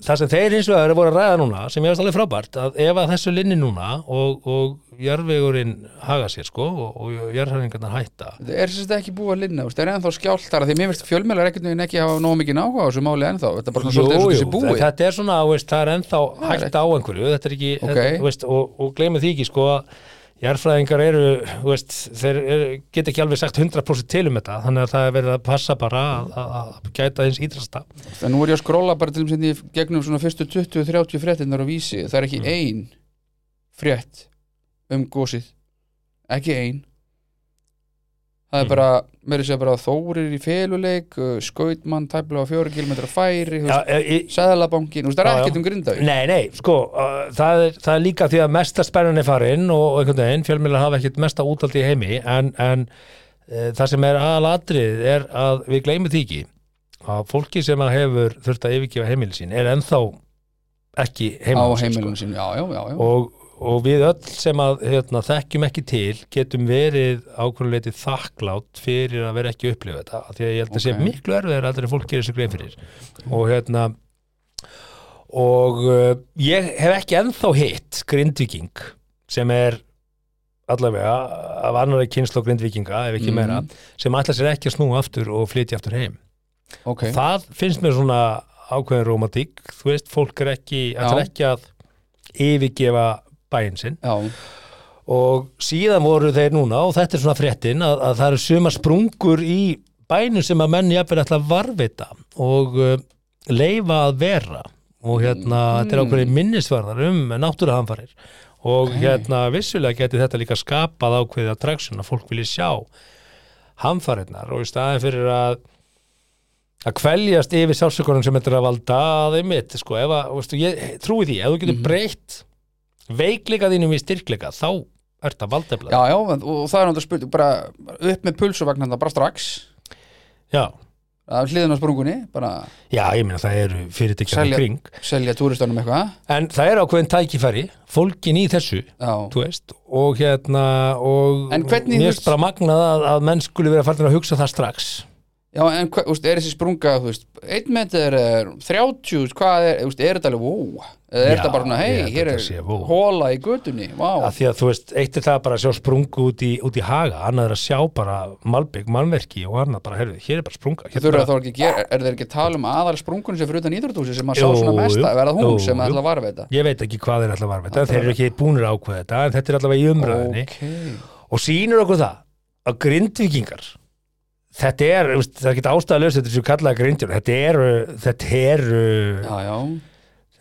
A: það sem þeir hins vegar eru voru að ræða núna sem ég veist alveg frábært að ef að þessu linni núna og, og jörvegurinn haga sér sko og, og jörðhæringarnar hætta.
B: Það er sagt ekki búið að linna, það er ennþá skjáltar því mér finnst fjölmjölar ekkert neginn ekki hafa nóg mikið náhuga á þessu máli ennþá, þetta er bara svona eins og þessi búið
A: þetta er svona, veist, það er ennþá
B: Það
A: hægt á einhverju þetta er ekki,
B: Ok.
A: þetta, veist, og, og gleyma því ekki sko að jarðfræðingar eru, veist, þeir eru, get ekki alveg sagt 100% til um þetta þannig að það er verið að passa bara að, að, gæta eins ídrasta
B: En nú er ég að skróla bara til þess að gegnum svona fyrstu 20-30 fréttinnar á vísi það er ekki
A: Mm.
B: ein frétt um gósið ekki ein það er
A: Mm.
B: bara, meiri segja bara þórir í feluleik, uh, skautmann tæplega á fjóri kilometra færi,
A: Já, e, e,
B: sæðalabankin, það er ekkert um grindavík
A: Nei, nei, sko, uh, það, er, það er líka því að mesta spennan er farin og, og einhvern veginn, fjölmjölar hafa ekkert mesta útaldi í heimi en, en uh, það sem er aðalatrið er að við gleymum því ekki að fólki sem að hefur þurft að yfirgefa heimili sín er ennþá ekki hjá sér,
B: heimilinu sín, já, já, já.
A: og, og við öll sem að hérna, þekkjum ekki til getum verið ákveðuleiti þakklátt fyrir að vera ekki upplifa þetta því að ég held að sé
B: Ok.
A: miklu erfiðar að fólk gerir sér grein fyrir og hérna og uh, ég hef ekki ennþá hitt grindviking sem er allavega af annari kynslu grindvikinga ef ekki
B: Mhm.
A: meira sem ætla sér ekki að snúa aftur og flytja aftur heim
B: ok,
A: það finnst mér svona ákveðin romantík þú veist, fólk er ekki, ætlar
B: Já.
A: ekki að yfirgefa bæinn sinn.
B: Já,
A: og síðan voru þeir núna og þetta er svona fréttin að, að það eru suma sprungur í bænum sem að menn jafnvel ætla að varvita og uh, leifa að vera. Og hérna þetta er ákveðin minnisvarðar um náttúruhamfarir. Og
B: Ok.
A: hérna vissulega geti þetta líka skapað ákveðið attraction að fólk vilji sjá hamfarirnar. Og í staðin fyrir að að kveljast yfir sálsökunum sem þetta er að valda að einmitt, sko, ef að, veistu, ég trúi því, ef þú getur breytt veikleika þínum í styrkleika þá ert að valdefla
B: já, já og og það er náttúrulega spurt bara upp með pulsuvagnanda bara strax.
A: Já,
B: hliðin á sprungunni, bara
A: já, ég meina það eru fyrirtækjar í kring.
B: selja túristunum eitthvað.
A: En það er ákveðin tækifæri fólkin í þessu veist, og hérna og mér finnst bara magnað að, að menn skuli vera farin að hugsa það strax
B: já en hva, úst, er þessi sprunga þú veist, einn metr er 30, hvað er, úst, er þetta alveg wow, eða er þetta bara hei, hér er
A: sé vó.
B: hóla í götunni, wow
A: að því að þú veist, eitt er það bara að sjá sprungu út í, út í haga, annað er að sjá bara malbygg, mannverki og annað bara, herðu, hér er bara sprunga hér
B: þurfa
A: bara,
B: þá ekki að gera, er þeir ekki að tala um aðal sprungun sem fyrir utan íþróttúsi sem að sá
A: Jú,
B: svona mesta,
A: jú,
B: verða hún sem
A: jú.
B: ætla að varfa þetta
A: ég veit ekki hvað þeir ætla að varfa þetta, þeir eru ekki búnir að ákveða þetta en þetta er allavega í umræðinni
B: okay.
A: og sýnir okkur það að grindvikingar þetta er, það er ekki ástæðalöst þetta sem kallaða grindjur, þetta eru þetta eru,
B: Já, já,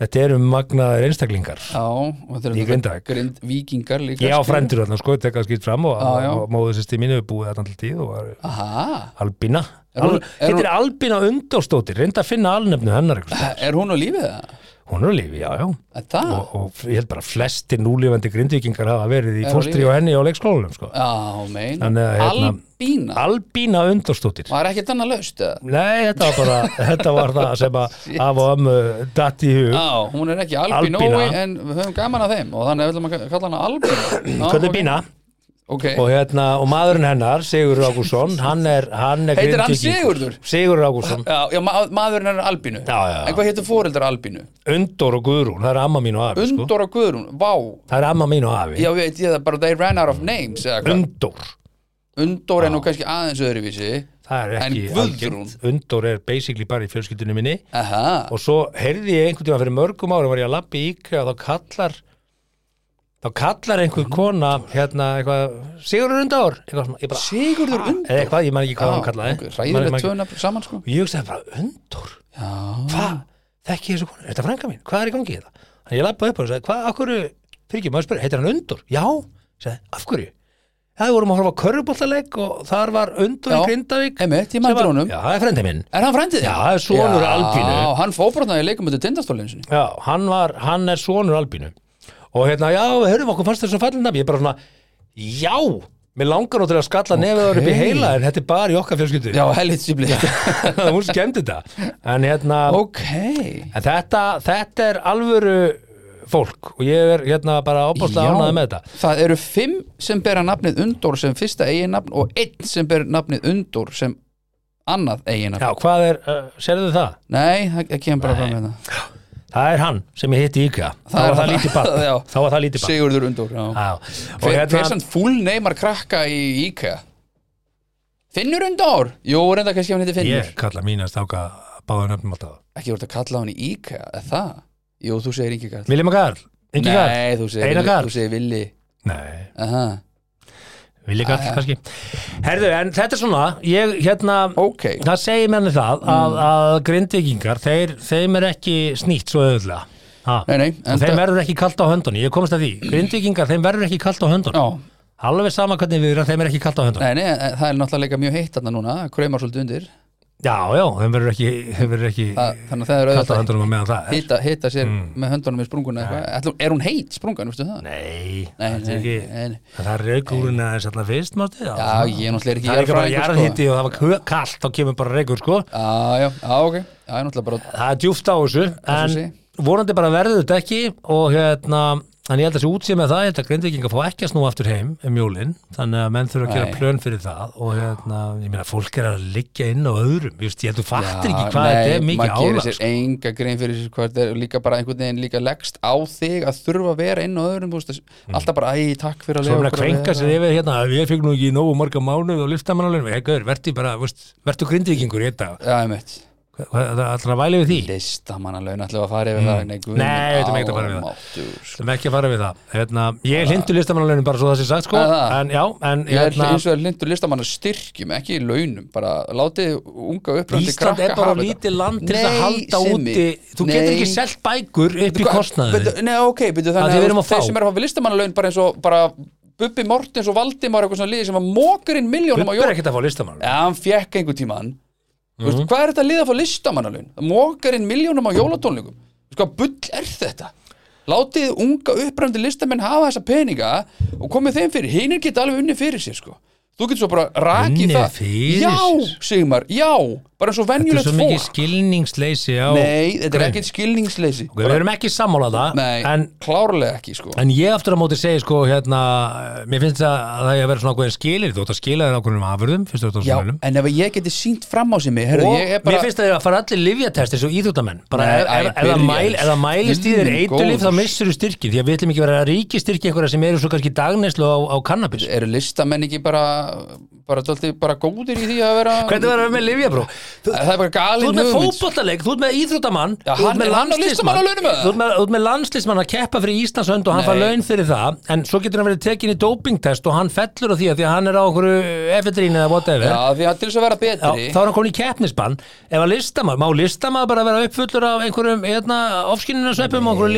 A: þetta eru magnaðir einstaklingar
B: já og þetta
A: Í
B: er
A: Grindavík.
B: grind vikingar líka
A: ég á
B: skilur.
A: frendur þarna sko, tekka skýrt fram og,
B: Já, já.
A: og móðu sérst í mínu búið þetta alltaf tíð og var
B: Aha, hún-
A: Al, heitir Albína Undórstóttir reynda að finna alnefnu hennar
B: er hún á lífið það?
A: Hún er á lífi, já, já
B: það?
A: og, og ég held bara flestir núlifandi grindvikingar hafa verið í
B: lífi?
A: og henni á leikskólanum sko.
B: Já, mein
A: Þannig að, hérna-
B: Albína
A: Albína Undórstóttir
B: Var ekkert annað laust eða?
A: Nei, þetta var bara þetta var það sem að af og ömmu datt í hug
B: Já, hún er ekki albínói en við höfum gaman að þeim og þannig að við ætlum að kalla hana albína
A: Hvernig. Bína
B: Ok,
A: og, hérna, og maðurinn hennar, Sigur Ágússon hann er, hann er
B: Heitir hann. Sigurður?
A: Sigur Ágússon
B: já, já ma maðurinn er albínu
A: Já, já, já.
B: En hvað heitir fóreldrar albínu?
A: Undór og Guðrún, það er amma mín og afi sko.
B: Undóra Guðrún, vá
A: það er amma mín og afi
B: Já, veit ég bara, they ran out of names
A: Undór
B: Undór er nú kannski aðeins öðruvísi
A: það er ekki algengt. Undór er basically bara í fjölskyldunum minni
B: Aha,
A: og svo heyrði ég einhvern tíma fyrir mörgum árum var ég að lappa í íkja og þá kallar þá kallar einhver kona hérna eitthvað Sigurður bara,
B: Sigurður Undór
A: eða eitthvað, ég man ekki hvað hann kallaði.
B: Ræðilegt tvöna saman sko.
A: Og ég hugsaði bara Undór
B: Já,
A: hvað, þekki ég þessu konu, er þetta frænka mín? Hvað er í gangi í þetta, þannig ég lappaði upp og sagði hvað, af hverju, fyrir ekki, maður spyrir, heitir hann Undur já, sagði, af hverju? Það vorum að horfa á körfuboltaleik og þar var Undur í Grindavík
B: einmitt, ég eftir honum.
A: já, það er frendi minn.
B: Er hann frændið?
A: Já, það er sonur Albínu.
B: Já, hann fóbrotnaði leikum
A: og hérna, já, höfum okkur fannst þessu fallin nafn, ég er bara svona já, mér langar til að skalla okay. nefið upp í heila en þetta er bara í okkar fjölskyldu.
B: Já, hellit síbli
A: hún skemmdi þetta. En hérna,
B: Ok.
A: En þetta, þetta er alvöru fólk og ég er hérna bara ábúrslega ánæði með þetta.
B: Það eru fimm sem bera nafnið Undór sem fyrsta eiginnafn og einn sem ber nafnið Undór sem annað eiginnafn.
A: Já, hvað er, uh, sérðu það?
B: Nei, það kemur bara fram með það
A: Það er hann sem ég hitti í IKEA. Þá var það lítið bann þá var það lítið bann
B: Sigurður hver
A: hérna
B: sann full neymar krakka í IKEA? Finnur Undór? Jú, reynda kannski hann heiti Finnur.
A: Ég kalla mín að stáka báða nöfnum alltaf.
B: Ekki voru að kalla hann í er það? Jú, þú segir Ingi Karl.
A: Viljum að Karl, Ingi Karl.
B: Nei, þú segir Villi
A: Nei, Vilji Karl
B: Æ.
A: kannski. Herðu, en þetta er svona ég hérna
B: Ok,
A: það segir menni það að,
B: Mm.
A: að grindvikingar þeir, þeim er ekki snýtt svo Ha.
B: nei, nei
A: og þeim verður ekki kalt á höndunni, ég komst að því. Grindvikingar, þeim verður ekki kalt á höndunni
B: Já,
A: alveg sama hvernig við erum, þeim er ekki kalt á höndunni
B: nei, nei, það er náttúrulega mjög heitt þarna núna, kraumar svolítið undir
A: já, já, þeim verður ekki, þeim verður ekki
B: það, Þannig að það er auðvitað
A: það
B: hita, hita sér
A: Mm.
B: með höndunum í sprunguna eitthvað. Ætlum, Er hún heit sprungan, veistu það?
A: nei,
B: Nei,
A: það er ekki
B: nei, nei.
A: það er reykúrin aðeins alltaf fyrst mátti, já,
B: ég er náttúrulega ekki
A: það er ekki bara
B: jarðfræðingur, sko.
A: og það var kallt þá kemur bara reykur sko
B: Já, já, já, ok ég er náttúrulega bara
A: það er djúft á þessu en vonandi bara verður þetta ekki og hérna Þannig ég held að þessi útsýð með það, ég held að grindvikinga fá ekki að snúa aftur heim um jólin, þannig að menn þurfa að gera
B: Nei.
A: plön fyrir það og hérna, ég meina, fólk er að liggja inn á öðrum, just, ég held að þú fattir ekki hvað þetta er
B: nei,
A: mikið
B: maður gerir sér
A: sko.
B: enga grein fyrir sér hvað þetta er líka bara einhvern veginn líka leggst á þig að þurfa að vera inn á öðrum þú veist, alltaf bara, æ, takk fyrir að
A: Svo
B: lifa
A: er að
B: okkur að
A: kvenka
B: vera."
A: sér yfir hérna ég fikk nú ekki nógu marga mánuð og liftamannalunum, hei gaur, verði bara, veist, verðu grindvikingur í þetta, það er allra að væli við því?
B: Listamannalaun ætlum við að fara yfir það? Nei,
A: við ætlum ekki að fara yfir það.
B: sko.
A: sem ekki að fara við það. Hérna, ég hlindu listamannalunum bara svo það sé sagt sko, en já, en
B: Ég eins og er lindur listamanna styrkjum, ekki í launum. Bara látið unga uppröndi
A: Ísland er bara lítið land til að halda úti þú
B: nei.
A: getur ekki selt bækur upp í kostnaði.
B: Nei, ok,
A: Að
B: þannig
A: við
B: þeir sem er að fá við listamannalaun bara eins og bara Bubbi Mortens og Valdimar eitthvað svona liði sem að mókur inn miljónum á
A: Bubbi er ekkert að fá listamannalun
B: Já, hann fekk einhver tíman mm veist, Hvað er þetta að fá listamannalaun? Það mókar inn miljónum á jólatónleikum Veist, Hvað bull er þetta? Látið unga uppröndi listamenn hafa þessa peninga og komið þeim fyrir Hinir geta alveg unni fyrir sér sko Þú getur svo bara rakið það
A: fyrir
B: Já? Sigmar, já Bara eins og
A: Þetta er
B: venjulegt
A: svo mikið
B: fólk.
A: skilningsleysi á
B: Nei, þetta er
A: grein.
B: ekkert skilningsleysi.
A: Ok, Við erum ekki sammála það
B: Nei,
A: en,
B: klárlega ekki sko.
A: en ég aftur á móti segi sko hérna, mér finnst það að það er að vera svona ákveðin skilir þú ætti að skila þér ákveðinum afurðum fyrst og
B: Já,
A: þetta
B: en ef ég geti sínt fram á sig mig herru,
A: og
B: ég er bara,
A: mér finnst það að fara allir livjatest eins og íþjóttamenn bara
B: Nei,
A: ef,
B: æ,
A: ef, ef, það
B: byrja.
A: mæl, ef það mælist í þér
B: Mm,
A: eitulif þá
B: góður.
A: missur þú styrki því að við ætlum ekki vera að ríki styrki einhverja sem eru svo kannski dagneslu á, á kannabis.
B: Eru listamenn ekki bara bara, dálítið, bara góðir í því að vera
A: hvernig var það með livjabró þú,
B: það er bara galin hugmynd.
A: þú ert með íþróttamann
B: Já,
A: þú ert
B: hann-
A: með
B: hann með það?
A: þú ert með, þú ert með landslismann að keppa fyrir Íslandshönd og hann
B: Nei.
A: laun fyrir það en svo getur hann verið tekin í dopingtest og hann fellur á því að því að hann er á okkur efedrín eða whatever.
B: Já, því að til þess að vera
A: Já,
B: betri
A: þá er hann komin í keppnisbann. Ef að listamaður, má listamaður bara vera uppfullur af einhverjum hérna, ofskinninarsveppum og einhverjum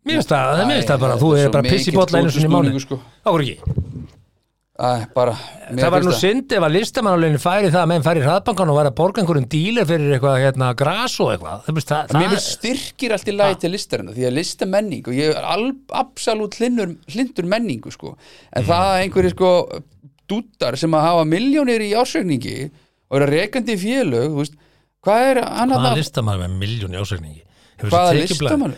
A: Mér finnst það, bara,
B: þetta
A: þú
B: er
A: bara piss í bolla einu sinni í mánu
B: sko.
A: Ákur ekki
B: Æ, bara,
A: Það var nú synd ef að listamannalögin færi það að menn færi hraðbankan og var að borga einhverjum díler fyrir eitthvað hérna gras og eitthvað. Það,
B: Mér
A: það,
B: styrkir allt í lagi til listarina því að listamenning og ég er al, absolutt hlindur, hlindur menningu sko. en
A: Mm.
B: það að einhverjir sko dúttar sem að hafa miljónir í ásögningi og eru rekandi í félög hvað er hann
A: hvaða
B: að
A: listamannal með miljón í ásökningi
B: hvaða listamann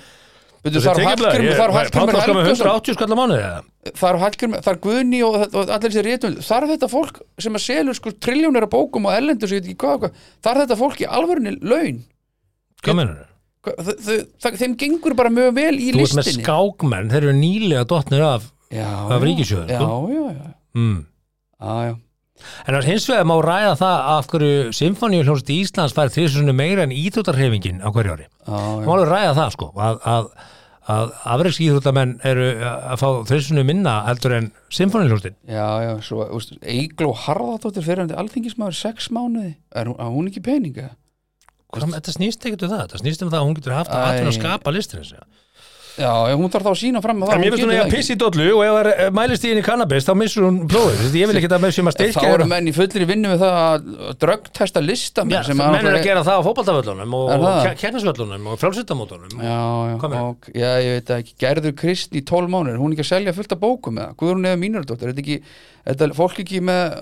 B: Byrju, þar er Hallgrímur þar er Hallgrímur
A: Páll með
B: Helgason
A: 180 skall á mánuði eða?
B: þar er Guðni og, og allir þessi réttum, þar er þetta fólk sem að selur sko triljónir af bókum og erlendur sem ég veit ekki hvað, hvað, þar er þetta fólk í alvörunni laun
A: Hvað mennur þau?
B: Þeim gengur bara mjög vel í
A: Þú ert með
B: listinni
A: skákmenn, þeir eru nýlega dottnir af
B: já,
A: af
B: já.
A: ríkissjóður,
B: já,
A: sko.
B: já, já,
A: mm.
B: já, já.
A: En hins vegar má ræða það af hverju Symfóníuhljómsveit Íslands fær þrísunni meira en íþjóttarhreyfingin á hverju ári.
B: Já, já.
A: má alveg ræða það sko, að, að, að afreiks íþjóttarmenn eru að fá þrísunni minna heldur en Symfóníuhljómsveit.
B: já, já, svo, Eigló Harðardóttir fyrir hann alþingismæður sex mánuði, er hún, ekki peninga?
A: Hvað, þetta snýst ekkert um það, þetta snýst um það að hún getur haft að að skapa listin þessu.
B: Já, hún þarf þá að sína fram að það
A: En mér finnst hún að piss í dollu og ef það er- mælist í henni kannabis þá missur hún prófið, veist, ég vil ekki að með sem að
B: Þá
A: styrkja
B: eru menn í fullri vinnu við það að drögtesta listamenn
A: Já,
B: sem
A: menn er að gera það á fótballtavöllunum og
B: Er það?
A: keppnisvöllunum og frálsittamótunum
B: Já, já,
A: Hvað
B: ég veit ekki, gerður Krist í 12 mánuður, hún er ekki að selja fullt af bókum með það, Guðrún eða mínardóttir, er þetta ekki, er fólk ekki með,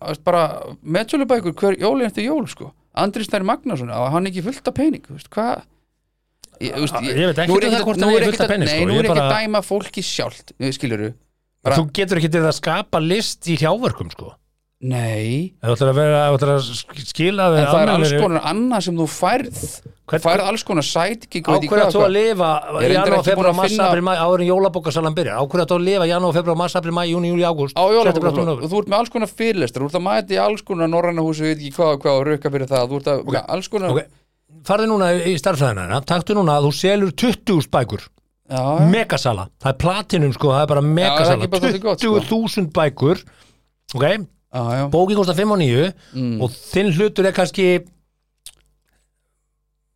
B: að bara, meðsölubækur hver jól, þú veist, hvað, ég,
A: Ég veit ekki
B: nú er
A: það hvort hann
B: er
A: fullt af
B: að-
A: pening,
B: Nei,
A: sko,
B: nú
A: ég
B: er ekki að dæma fólki sjálft, skilur bara-
A: Þú getur ekki til að skapa list í hjávörkum sko.
B: Nei,
A: þú ætlar að vera, þú ætlar að sk- skila
B: en það er alls konar annað sem þú færð,
A: Hvern-
B: færð alls konar sætgig,
A: Á hverju að þú að lifa
B: Ég
A: janúar, februar,
B: að finna-
A: april, mæ áður en jólabókasalan byrjar. Á hverju að þú að lifa janúar, februar, mars, april, mæ, júni, júli, ágúst?
B: Þú ert með alls konar fyrirlestur, þú ert að mæta í alls konar norræna húsi, við veit ekki hvað og hvað og rauka fyrir það, þú ert að, okay. alls konar
A: Ok, farðu núna í starfræðina taktu núna að þú selur 20 bækur.
B: Já, já.
A: megasala, það er platinum sko það er bara megasala,
B: ekki bara svolítið gott, sko.
A: 20.000 bækur ok,
B: já,
A: bókin kostar 5 og 9
B: Mm.
A: og þinn hlutur er kannski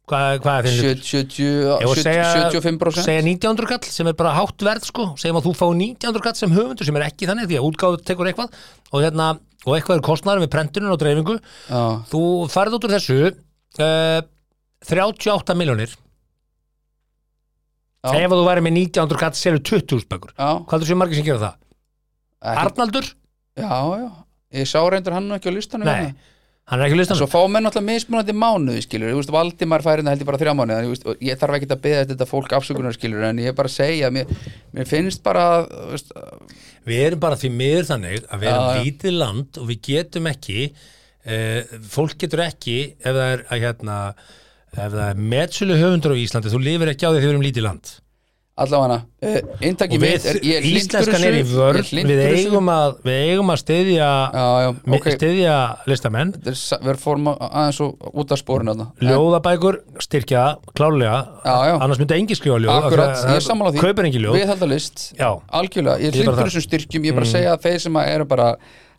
A: hvað, hvað er þinn hlutur?
B: 70,
A: Ég var að segja-
B: 75%
A: segja 1900 kall sem er bara hátt verð sko, segjum að þú fá 1900 kall sem höfundur sem er ekki þannig því að útgáðu tekur eitthvað. Og, hérna, og eitthvað er kostnæður með prentunum og dreifingu.
B: Já,
A: þú farið út úr þessu uh, 38 miljónir ef þú væri með 1900 kall selur 20.000 bækur hvað er þessu margir sem gera það?
B: ekki,
A: Arnaldur?
B: já, já ég sá reyndur hann ekki á listanum
A: Nei.
B: hérna.
A: hann er ekki listan
B: Svo fá menn alltaf mismunandi mánuði skilur Þú veist, Valdimar færi hérna held ég bara þrjá mánuði veist, Ég þarf ekki að beða þetta fólk afsökunar skilur En ég er bara að segja, mér, mér finnst bara veist,
A: við erum bara því miður þannig að við erum lítið land og við getum ekki uh, fólk getur ekki ef það er að hérna ef það er metsölu höfundur á Íslandi þú lifir ekki á því að þið erum lítið land.
B: Allavega uh,
A: við,
B: ég er hlynntur
A: íslenskan er í
B: hlynntur
A: við eigum, að, við eigum að styðja
B: Já, já,
A: mi-
B: ok.
A: styðja listamenn.
B: Við erum fórum að- aðeins og út af spórinu þarna.
A: Ljóðabækur styrkja klárlega.
B: Já, já.
A: annars myndi engi skrifa ljóð
B: Akkurat,
A: af því að
B: ég sammála því.
A: engi ljóð.
B: Viðhaldalist,
A: Já.
B: algjörlega Ég er
A: það.
B: þessum styrkjum Ég er bara að segja að þeir sem eru bara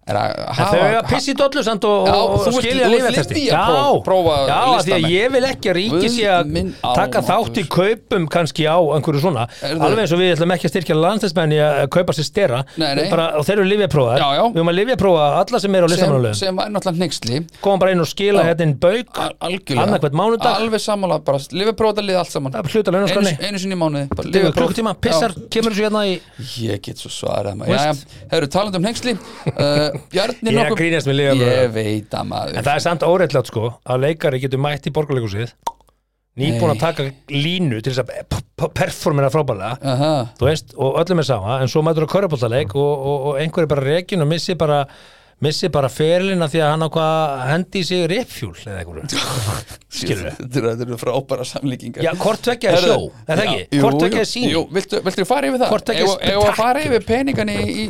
B: er að
A: En
B: hafa
A: þau eiga pissi dollu samt og,
B: Já,
A: og skilja lífetesti já, af því að ég vil ekki að ríki sé að taka þátt í kaupum kannski á einhverju svona. Alveg eins og við ætlum ekki að styrkja landstæðsmenni að kaupa sér stera. Og þeir eru lífjaprófaðar
B: Já, já.
A: við höfum að lífjaprófa alla sem eru á listamannulegum
B: sem er náttúrulega hnyggsli
A: koma bara inn og skila
B: Já.
A: hérna inn annað hvert mánudag.
B: Alveg sammála, bara lifið allt saman.
A: Er
B: einu, sinni mánuði.
A: Klukkutíma, pissar, kemur þessu hérna í
B: Já, ég get svo svarað uh,
A: Ég er
B: nokkuð
A: grínast með lyfjapróf.
B: ég veit að maður
A: en það er samt óreittlátt sko að leikari getur mætt í borgarleikusið nýbúin að taka línu til þess að p- p- performera frábælega
B: Aha.
A: þú veist, og öllum er sama en svo mætur að körjabóltaleik og, og, og einhver er bara rekin og missi bara missi bara ferilina því að hann ákvað að hendi í sig riffjúl eða einhverju. Skilur við
B: Þetta eru- frábæra samlíkingar.
A: Já, hvort tvekja er sjó, er það ekki? Hvort tvekja er sín
B: Jú, viltu, viltu fara yfir það? Ef- að fara yfir peningan í,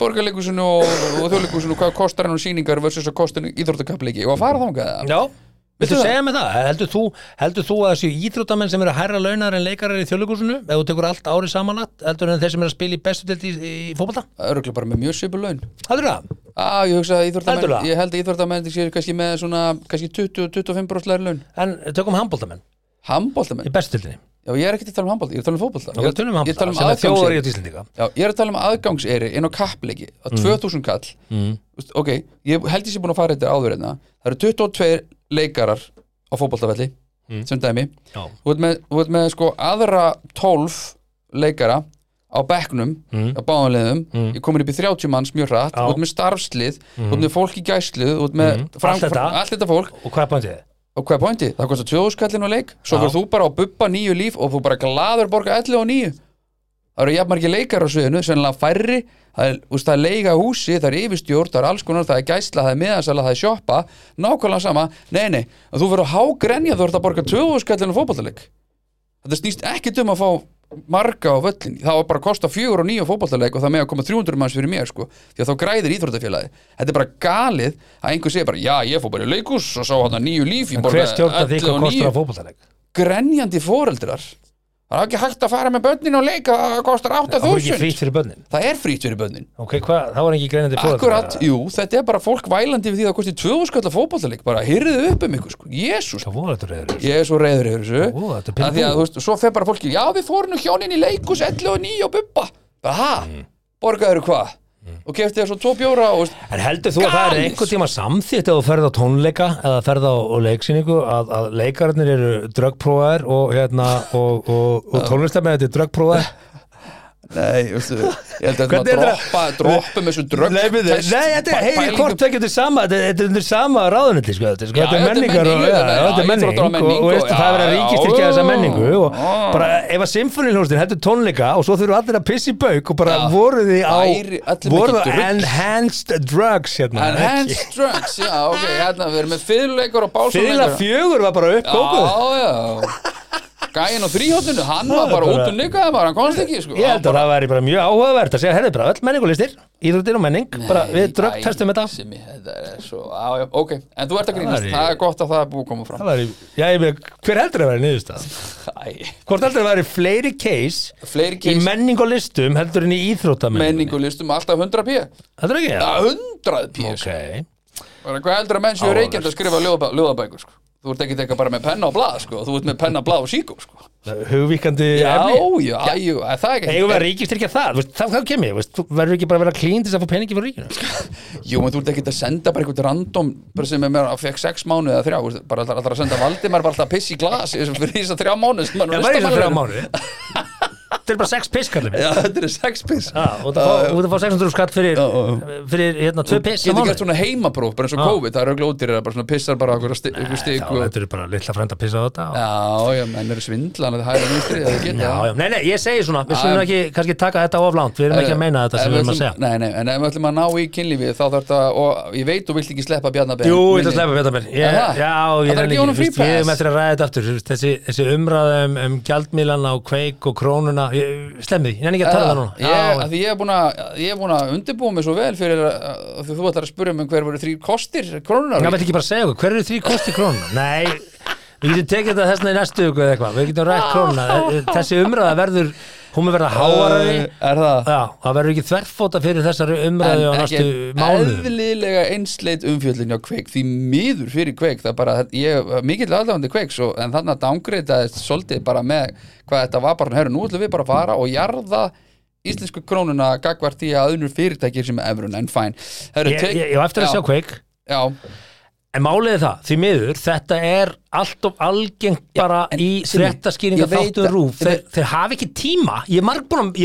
B: borgarleikusinu og, og þjóðleikusinu hvað kostar hann og síningar versus að kostar íþróttakappleiki? Og að fara þangað
A: Já, viltu segja mig það? Heldur þú, heldur þú að þessu íþróttamenn sem eru hærra launar en leikarar í þjóðleikúsinu ef þú tekur allt árið samanlagt heldur en þeir sem eru að spila í bestu delt í, í fótbolta?
B: Öruglega bara með mjög svipur laun.
A: Heldur það?
B: Á, ég að íþróttamenn? Ég held að íþróttamenn séu kannski með svona kannski 20-25% læri laun.
A: En tökum handbóltamenn
B: Handbóltamenn
A: í bestu deltinni
B: Já, ég er ekki að tala um handbólta, ég er að tala um
A: tölum um
B: Ég er að tala
A: handbólta
B: um ég er að tala um aðgangseyri inn á kappleiki á 2000 kall
A: mm.
B: Vist, Ok, ég held ég sé búin að fara þetta áður Það eru 22 leikarar á fótboltafelli
A: Mm.
B: sem dæmi
A: Já,
B: Þú ert með, þú ert með sko aðra 12 leikara á bekknum
A: Mm.
B: á báðanliðum,
A: Mm.
B: ég komin upp í 30 manns mjög hratt, þú ert með starfslið þú ert með fólk í gæslu, þú ert með
A: Mm. Allt þetta.
B: allt þetta fólk
A: og hvað er pointið?
B: og hvað er pointið? Það kostar 2000 skallin á leik svo fyrir þú bara á bubba nýju líf og þú bara glaður borga 11 og 9 það eru jafnmargir leikar á sviðinu sennilega færri, það er, það er leika húsi það er yfirstjórn, það er alls konar það er gæsla, það er miðansala, það er sjoppa. Nákvæmlega sama, nei nei þú verður að hágrenja þú ert að borga 2000 skallin á fótballtaleik þetta snýst ekki um að fá marga á völlin það var bara að kosta fjögur og nýju fótballtaleik og það með að koma 300 manns fyrir mér sko. Því að þá græðir íþróttafélagi þetta er bara galið að einhver segir bara já ég fór bara í leikus og sá hann að nýju líf
A: hver
B: borgaði
A: stjórnar því
B: 11
A: hvað kostar
B: 9.
A: á fótboltaleik?
B: grenjandi foreldrar það er ekki hægt að fara með börnin og leika það kostar
A: Það voru ekki
B: 8000
A: frýtt fyrir börnin.
B: Það er frýtt fyrir börnin.
A: Ok, hvað, þá er ekki greinandi fóreldrar.
B: akkurat, jú, þetta er bara fólk vælandi við því að það kosti 2000 skall að fótballtaleik bara hyrðið upp um ykkur sko, jésús
A: Hvað voru þetta reyður?
B: er svo reyður þessu.
A: Ó, þetta er
B: að því að þú veist, svo fer bara fólki já við fórum hjónin í leikus 11 og 9 og bubba. Aha,
A: Mm.
B: borgaður hvað og kefti þér svo tvo bjóra og
A: En heldur þú að það er einhvern tíma samþýtt ef þú ferð á tónleika eða ferð á, leiksýningu að, að leikararnir eru dröggprófaðir og, hérna, og, og, og tónlistarmenn þetta er dröggprófaðir
B: nei, veistu, ég held að
A: er
B: maður
A: þetta-
B: droppa droppum þessu drögg
A: Nei, þetta er heyri hvort það getur sama þetta er sama ráðunetti sko, þetta, er- menningar og,
B: þetta er-
A: menning
B: og
A: það er að ríkistyrkja þessa menningu og bara ef að symfónilhústin heldur tónleika og svo þurfa allir að pissi í bauk og bara voru þið á það enhanced drugs hérna?
B: Enhanced drugs, já, ok, hérna við erum með fyrirleikur og
A: Fyrirlega
B: bálsumleikur
A: fjögur var bara upp kókuð.
B: Já, já Gæin á þrýhóttinu, hann var bara út og nikaði bara, hann komst ekki, sko.
A: Ég held að það væri bara mjög áhugavert að segja, herrið bara öll menningulistir, íþróttir og menning, bara við dröggtestum þetta.
B: Simi, þetta er svo, já, já, ok En þú ert að grínast,
A: væri-
B: það er gott að það er búið að koma fram.
A: Það væri, já, ég veit, hver heldur að vera niðurstað? Hvort heldur að vera fleiri case
B: Fleiri
A: í
B: case,
A: menning og listum heldur en í íþróttamenning?
B: menningulistum, alltaf 100 p.
A: Heldur ekki?
B: Já, 100 p, sko. Hvað heldur að menn séu reykjandi að skrifa ljóðabækur, sko Þú ert ekki teka bara með penna og blað, sko Þú ert með penna, blað og síkó, sko
A: Hugvíkandi
B: Já,
A: efni.
B: já, já, já, það er ekki
A: við að ríkistyrkja það? Veist, þá þá kemur þú verður ekki bara að vera klín til þess að fá peningi fyrir ríkinu?
B: Jú, en þú ert ekki að senda bara eitthvað random bara sem er með að fekk sex mánuði eða þrjá veist, bara alltaf að senda Valdimar bara alltaf að pissa í glas í fyrir þess að þrjá mánuði sem hann
A: Já,
B: er
A: það er þess að þrjá
B: listamann.
A: þetta er bara sex piss kallið
B: Já, þetta er sex piss.
A: Já, og það fá, og það fá 600 skatt fyrir,
B: Já, já,
A: fyrir hérna, tvö piss á
B: Getur gert svona heimapróf, bara eins og
A: Já.
B: COVID Það eru glótir, bara svona pissar bara okkur stik og...
A: þetta er bara litla frenda að pissa á þetta og...
B: Já, já, menn eru svindlan Það er vinstri, það geta
A: Já, já, nei, nei, ég segi svona, við
B: Já,
A: skulum
B: já.
A: ekki kannski taka þetta oflánt, við erum ekki að meina þetta sem við erum að segja.
B: Nei, nei, en ef við ætlum að ná í kynlífið þá þarf þetta, og ég veit þú
A: að
B: það?
A: Já,
B: Það
A: að þú umræða um, um gjaldmílana og kveik og krónuna Slemmi, ég nenni ekki að tala það núna.
B: Ég,
A: Já,
B: ég er ég er búin að undirbúa mig svo vel fyrir að, þú ætlar að spyrja mig hver voru þrý kostir krónunar
A: Það veit ekki bara að segja okkur, hver eru þrý kosti krónuna? Nei, við getum tekið þetta þessna í næstu viku eða eitthvað, við getum rætt krónuna. Þessi umræða verður, hún er verða háarari
B: Er það?
A: Já, það verður ekki þverfóta fyrir þessari umræðu á næstu mánuðum.
B: eðlilega einsleit umfjöldin á kveik því miður fyrir kveik það bara, ég er mikill aðlafandi kveik svo, en þannig að dángreitaðist svolítið bara með hvað þetta var bara, herru, nú ætlum við bara að fara og jarða íslensku krónuna gagvart í að öðnur fyrirtækir sem er efrun, en fæn
A: Ég ég- ég á eftir að sjá kveik.
B: Já,
A: En málið er það, því miður, þetta er allt of algengt bara
B: en
A: í
B: veit
A: þáttu rúf, þeir, þeir hafa ekki tíma. Ég er marg búin að,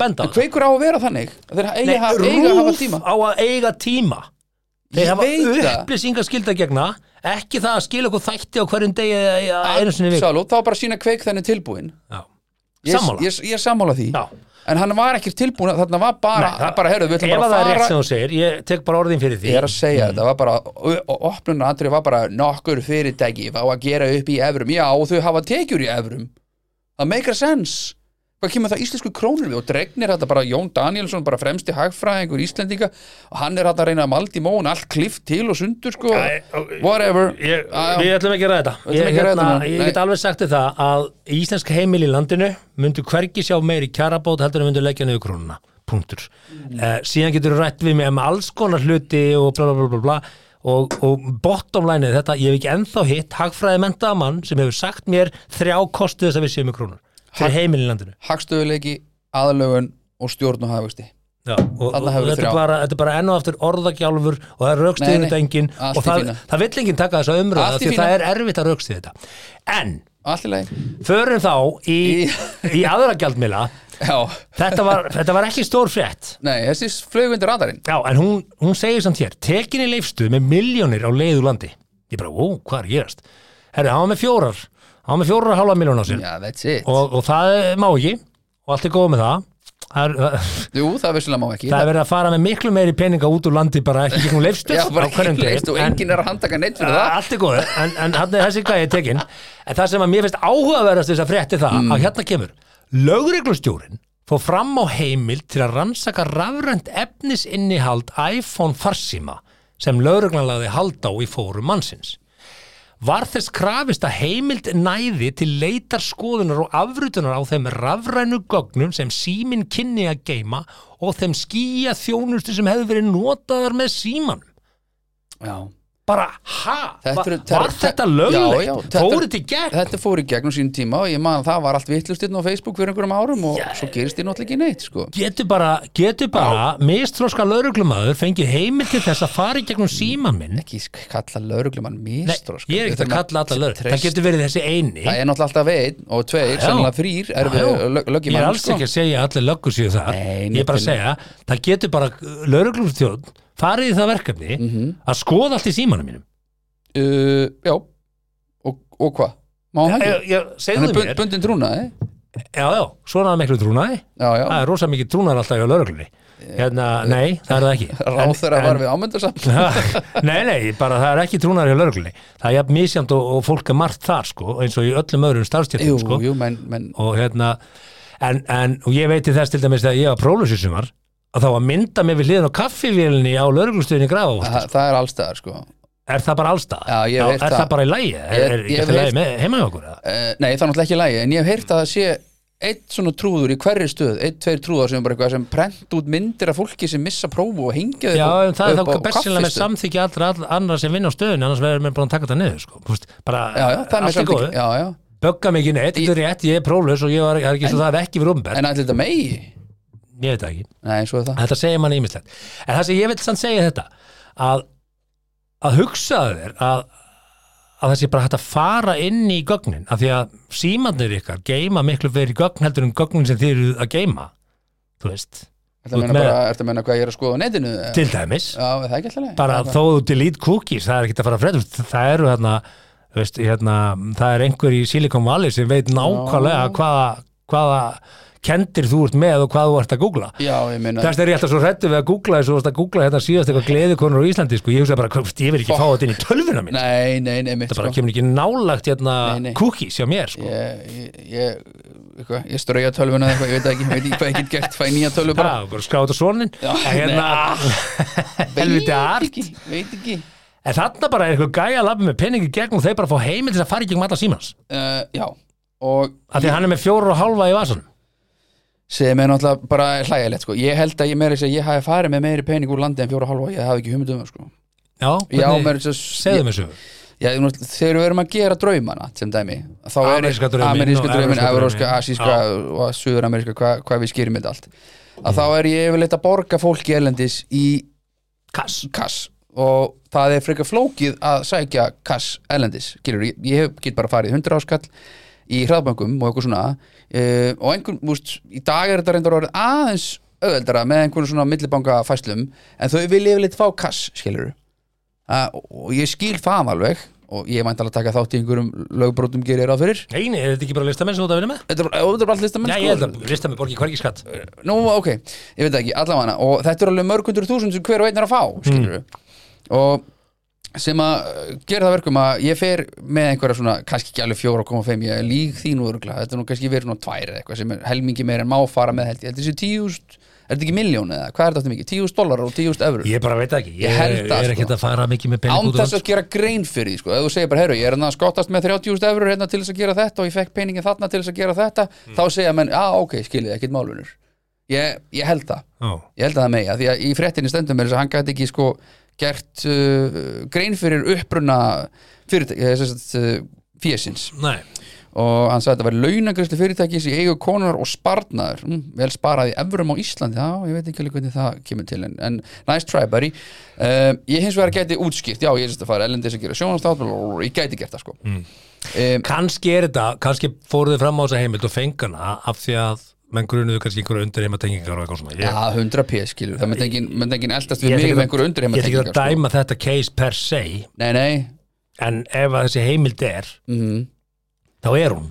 A: benda á
B: En kveikur á að vera þannig? Þeir eiga,
A: Nei,
B: eiga, eiga að hafa
A: rúf
B: tíma.
A: á að eiga tíma. Þeir
B: Ég
A: hafa
B: veit það.
A: upplýsingaskylda gegna. Ekki það að skila okkur þætti á hverjum degi eða einu sinni vik
B: Absolutt, þá bara sína kveik þenni tilbúin
A: Já.
B: Ég,
A: Sammála.
B: ég, ég er sammála því.
A: Já.
B: en hann var ekki tilbúin, þarna var bara,
A: Nei, það-
B: bara herru, við ætlum
A: ef
B: bara
A: að það
B: að
A: er rétt
B: fara
A: sem þú segir, ég tek bara orðin fyrir því.
B: Ég er að segja þetta, var bara og opnunar andrið var bara nokkur fyrirtæki fá að gera upp í evrum, já þau hafa tekjur í evrum. Það make a sense hvað kemur það íslensku krónur við? Og dregnir þetta bara Jón Danielsson, bara fremsti hagfræðingur Íslendinga. Og hann er þetta að reyna að maldi móun allt klift til og sundur sko.
A: Æ,
B: whatever.
A: Ég,
B: já.
A: við ætlum ekki að ræða þetta.
B: Við
A: ég, hérna,
B: þetta,
A: ég get alveg sagt það að íslensk heimil í landinu myndu hvergi sjá meiri kjarabót heldur en myndu leggja niður krónuna. Punktur.
B: Mm.
A: uh, síðan getur þú rætt við mig um alls konar hluti og bla bla bla bla, og, og bottom line er þetta, ég hef ekki ennþá hitt hagfræði mentaða mann sem hefur sagt mér þrjá kostu þess að við séum með krónur fyrir heimil í landinu.
B: Hagstöðuleiki, aðlögun og stjórn og hafvexti
A: þetta, er bara, enn og aftur orðagjálfur og það er
B: Nei,
A: raukstiðið
B: nei,
A: þetta engin
B: allt
A: og það, það vill enginn taka þessa umröða
B: Allt í
A: því það er erfitt að raukstiða þetta. En förum þá í, í aðra gjaldmila þetta var, þetta var ekki stór frétt.
B: Nei, þessi flög undir radarinn.
A: Já, en hún, hún segir samt hér tekinni leifstuð með miljónir á leiðu landi. Ég bara, ó, hvað er gerast herri, hann var með fjórar. Hann var með fjórar og halva miljón á sér.
B: It.
A: Og, og það má ekki. Og allt er góð með það. Það er,
B: jú, það vissulega má ekki.
A: Það er verið að fara með miklu meiri peninga út úr landi bara ekki
B: ekki
A: degi.
B: leist og
A: En-
B: enginn er að handtaka neitt fyrir það.
A: allt er góð, en, en hann er þessi gæði tekin en það sem að mér finnst áhugaverðast þess að frétti það
B: Mm.
A: að hérna kemur. Lögreglustjórin fór fram á heimild til að rannsaka rafrænt efnisinnihald iPhone farsíma sem lögreglan lagði hald á í fórum mannsins var þess krafist að heimild næði til leitar skoðunar og afrutunar á þeim rafrænu gögnum sem síminn kynni að geima og þeim skýja þjónustu sem hefði verið notaðar með síman
B: já
A: bara, ha,
B: Þetta eru-
A: var
B: þetta-
A: þetta löglegt?
B: Já, já, þetta-
A: Fór þetta í gegn?
B: þetta fór í gegnum sín tíma og ég að það var allt vittlustinn á Facebook fyrir einhverjum árum og
A: Já.
B: svo gerist því náttúrulega ekki neitt sko.
A: Getur bara, getur bara mistróska lauruglumæður fengið heimil til þess að fara í gegnum síman minn
B: ekki kalla lauruglumann
A: Nei,
B: mistrósk
A: ég er ekkert að kalla alla laurug Það getur verið þessi eini
B: það er náttúrulega alltaf einn og tveir,
A: Já.
B: sennilega þrýr er við
A: Já, já.
B: lög,
A: Ég er alls ekki að segja allir löggur séu það Ég er bara að segja, það getur bara lauruglumstjórn farið í það verkefni
B: Mhm.
A: að skoða allt í símanum mínum.
B: Uh, já. Og, og hvað? má hann ekki? hann er bund, bundin trúnaði.
A: Já, já, svona miklu trúnaði.
B: Já, já,
A: Það er rosa mikið trúnaðar alltaf hjá lauruglunni Hérna, nei, það er það ekki.
B: Ráð þeirra var við ámyndarsamt
A: nei, nei, bara það er ekki trúnar hjá lögreglunni. Það er misjant og, og fólk er margt þar sko, eins og í öllum öðrum starfstjættum sko. og hérna en, en, og ég veit til þess til dæmis þegar ég var prólusísumar að þá að mynda mig við hliðin á kaffivélni á lögreglustöðinni grafa
B: það, það er allstæðar sko
A: er það bara allstað?
B: Já, ég hef heyrt
A: er
B: það.
A: það bara í lægi? Er, er
B: hef
A: alltaf lægi heima hjá okkur?
B: Uh, nei, það er náttúrulega ekki lægi en ég hef heyrt að það sé eitt svona trúður í hverri stöð eitt, tveir trúðar sem er bara eitthvað sem prent út myndir af fólki sem missa prófu og hengja
A: Já, en það er
B: upp á
A: þá bestilega með samþykja allra, allra annara sem vinna á stöðunni annars verður mér búin að taka þetta niður sko. Veist, bara,
B: Já, já, það er
A: allt í
B: Já, já,
A: bögga ekki neitt, þetta er rétt, ég er próflaus og ég það er ekki svo það er ekki verið umbert,
B: en allir þetta megi
A: ég veit það ekki.
B: Nei, er það.
A: Þetta segir manni ímislegt en það sem ég vil samt segja þetta að, að hugsaðu þér að, að það sé bara hægt að fara inn í gögnin af því að símanir ykkar geima miklu verið gögn heldur en gögnin sem þið eru að geima þú veist,
B: Ertu að
A: Út
B: meina
A: með-
B: bara, ertu að meina hvað ég er að skoða á netinu?
A: til dæmis.
B: Já, er það
A: bara þó þú delete cookies, það er ekki að fara að freda það eru hérna, veist, hérna það er einhver í Silicon Valley sem veit nákvæmlega hvaða, hvaða kendir þú ert með og hvað þú ert að googla. Þess er ég alltaf svo hrættu við að googla þessu og að googla hérna síðast eitthvað gleðikonur á Íslandi sko. ég hugsa bara, ég vil ekki fá þetta inn í tölvuna mín
B: Nei, nei, nei, mitt
A: það bara
B: sko.
A: kemur ekki nálagt hérna cookies hjá mér sko.
B: Ég, ég, ég, eitthvað, ég strauja tölvuna eitthvað, ég veit ekki, ég veit ekki hvað ég get gert, fæ nýja tölvu bara.
A: Bara skráta svonin hérna, helviti
B: Veit
A: art.
B: veit ekki.
A: En þarna bara er eitthvað gæja að labba með peningi gegn og þeir bara fá heimil til að fara í gegnum alla símans
B: uh, Já, og
A: af því að hann er með fjóru og hálfa í vasan
B: sem er náttúrulega bara hlægilegt sko. ég held að ég meiri að ég hafi farið með meiri pening úr landi en fjóra og hálfa, ég hafi ekki hugmynd um það sko.
A: Já,
B: Já,
A: hvernig, segðu mér svo
B: Já, þegar við erum að gera draumana sem dæmi, þá er
A: Ameríska
B: draumin,
A: drauminn.
B: asíska og suður-ameríska, hvað hva við skýrum þetta allt að þá er ég yfirleitt að borga fólki erlendis í
A: Kass
B: kass og það er frekar flókið að sækja kass erlendis, ég, ég get bara farið 100 áskall í hraðböngum og eitthvað svona uh, og einhvern, múst, í dag er þetta reyndar orðið aðeins auðveldara með einhvern svona millibanga fæslum en þau vilja yfirleitt fá kass, skilur uh, og ég skil það alveg og ég vænt alveg að taka þátt í einhverjum lögbrótum gerir ráð fyrir.
A: Eini, er þetta ekki bara listamenn sem þú ert að vinna með?
B: Þetta er bara, allt listamenn
A: Já,
B: sko.
A: ég held að listamenn borgi hvergi skatt.
B: Nú, ok, ég veit ekki, allavega og þetta er alveg mörg hundur þúsund sem hver og einn er að fá skilur og sem að uh, gera það verkum að ég fer með einhverja svona, kannski ekki alveg 4,5 ég lík því nú örgulega, þetta er nú kannski verið svona tvær eða eitthvað sem er helmingi meira en má fara með held ég, held þessi 10.000, er þetta ekki miljón eða hvað er þetta mikið, 10.000 dólar og 10.000 eurur
A: Ég bara veit ekki,
B: Ég held það,
A: er
B: sko.
A: ekkert að fara mikið með pening út úr
B: þess að gera grein fyrir því sko. ef þú segir bara, herru, ég er hérna að skottast með 30.000 eurur hérna til þess að gera þetta og ég fekk peningin þarna til þess að gera þetta, þá segja menn, já, ok, skiljið, ekkert málunur. Ég, ég held það.
A: Já,
B: ég held að það megi, að því að í fréttinni stendum er þess að hann gæti ekki sko gert uh, grein fyrir uppruna að uh, og hann sagði að þetta væri launagreyslu fyrirtækis í eigu konunar og sparnaður mm, vel sparaði evrum á Íslandi. Já, ég veit ekki alveg hvernig það kemur til en, en nice try buddy. Uh, ég hins vegar gæti útskýrt, já ég er sérst að fara ellendis að gera sjónastátt ég gæti gert það sko. Mm. um,
A: Kannski er þetta, kannski fóruð þið fram á þessa heimild og fengana af því að menn grunuðu kannski einhverju undir heima tengingar og eitthvað svona.
B: Já, 100 p skilur, það myndi engin, myndi engin eldast við mig
A: ekki
B: með einhverju undir
A: að- ég ætla ekki að
B: sko.
A: dæma þetta case per se
B: nei, nei,
A: en ef að þessi heimild er
B: mhm.
A: þá er hún.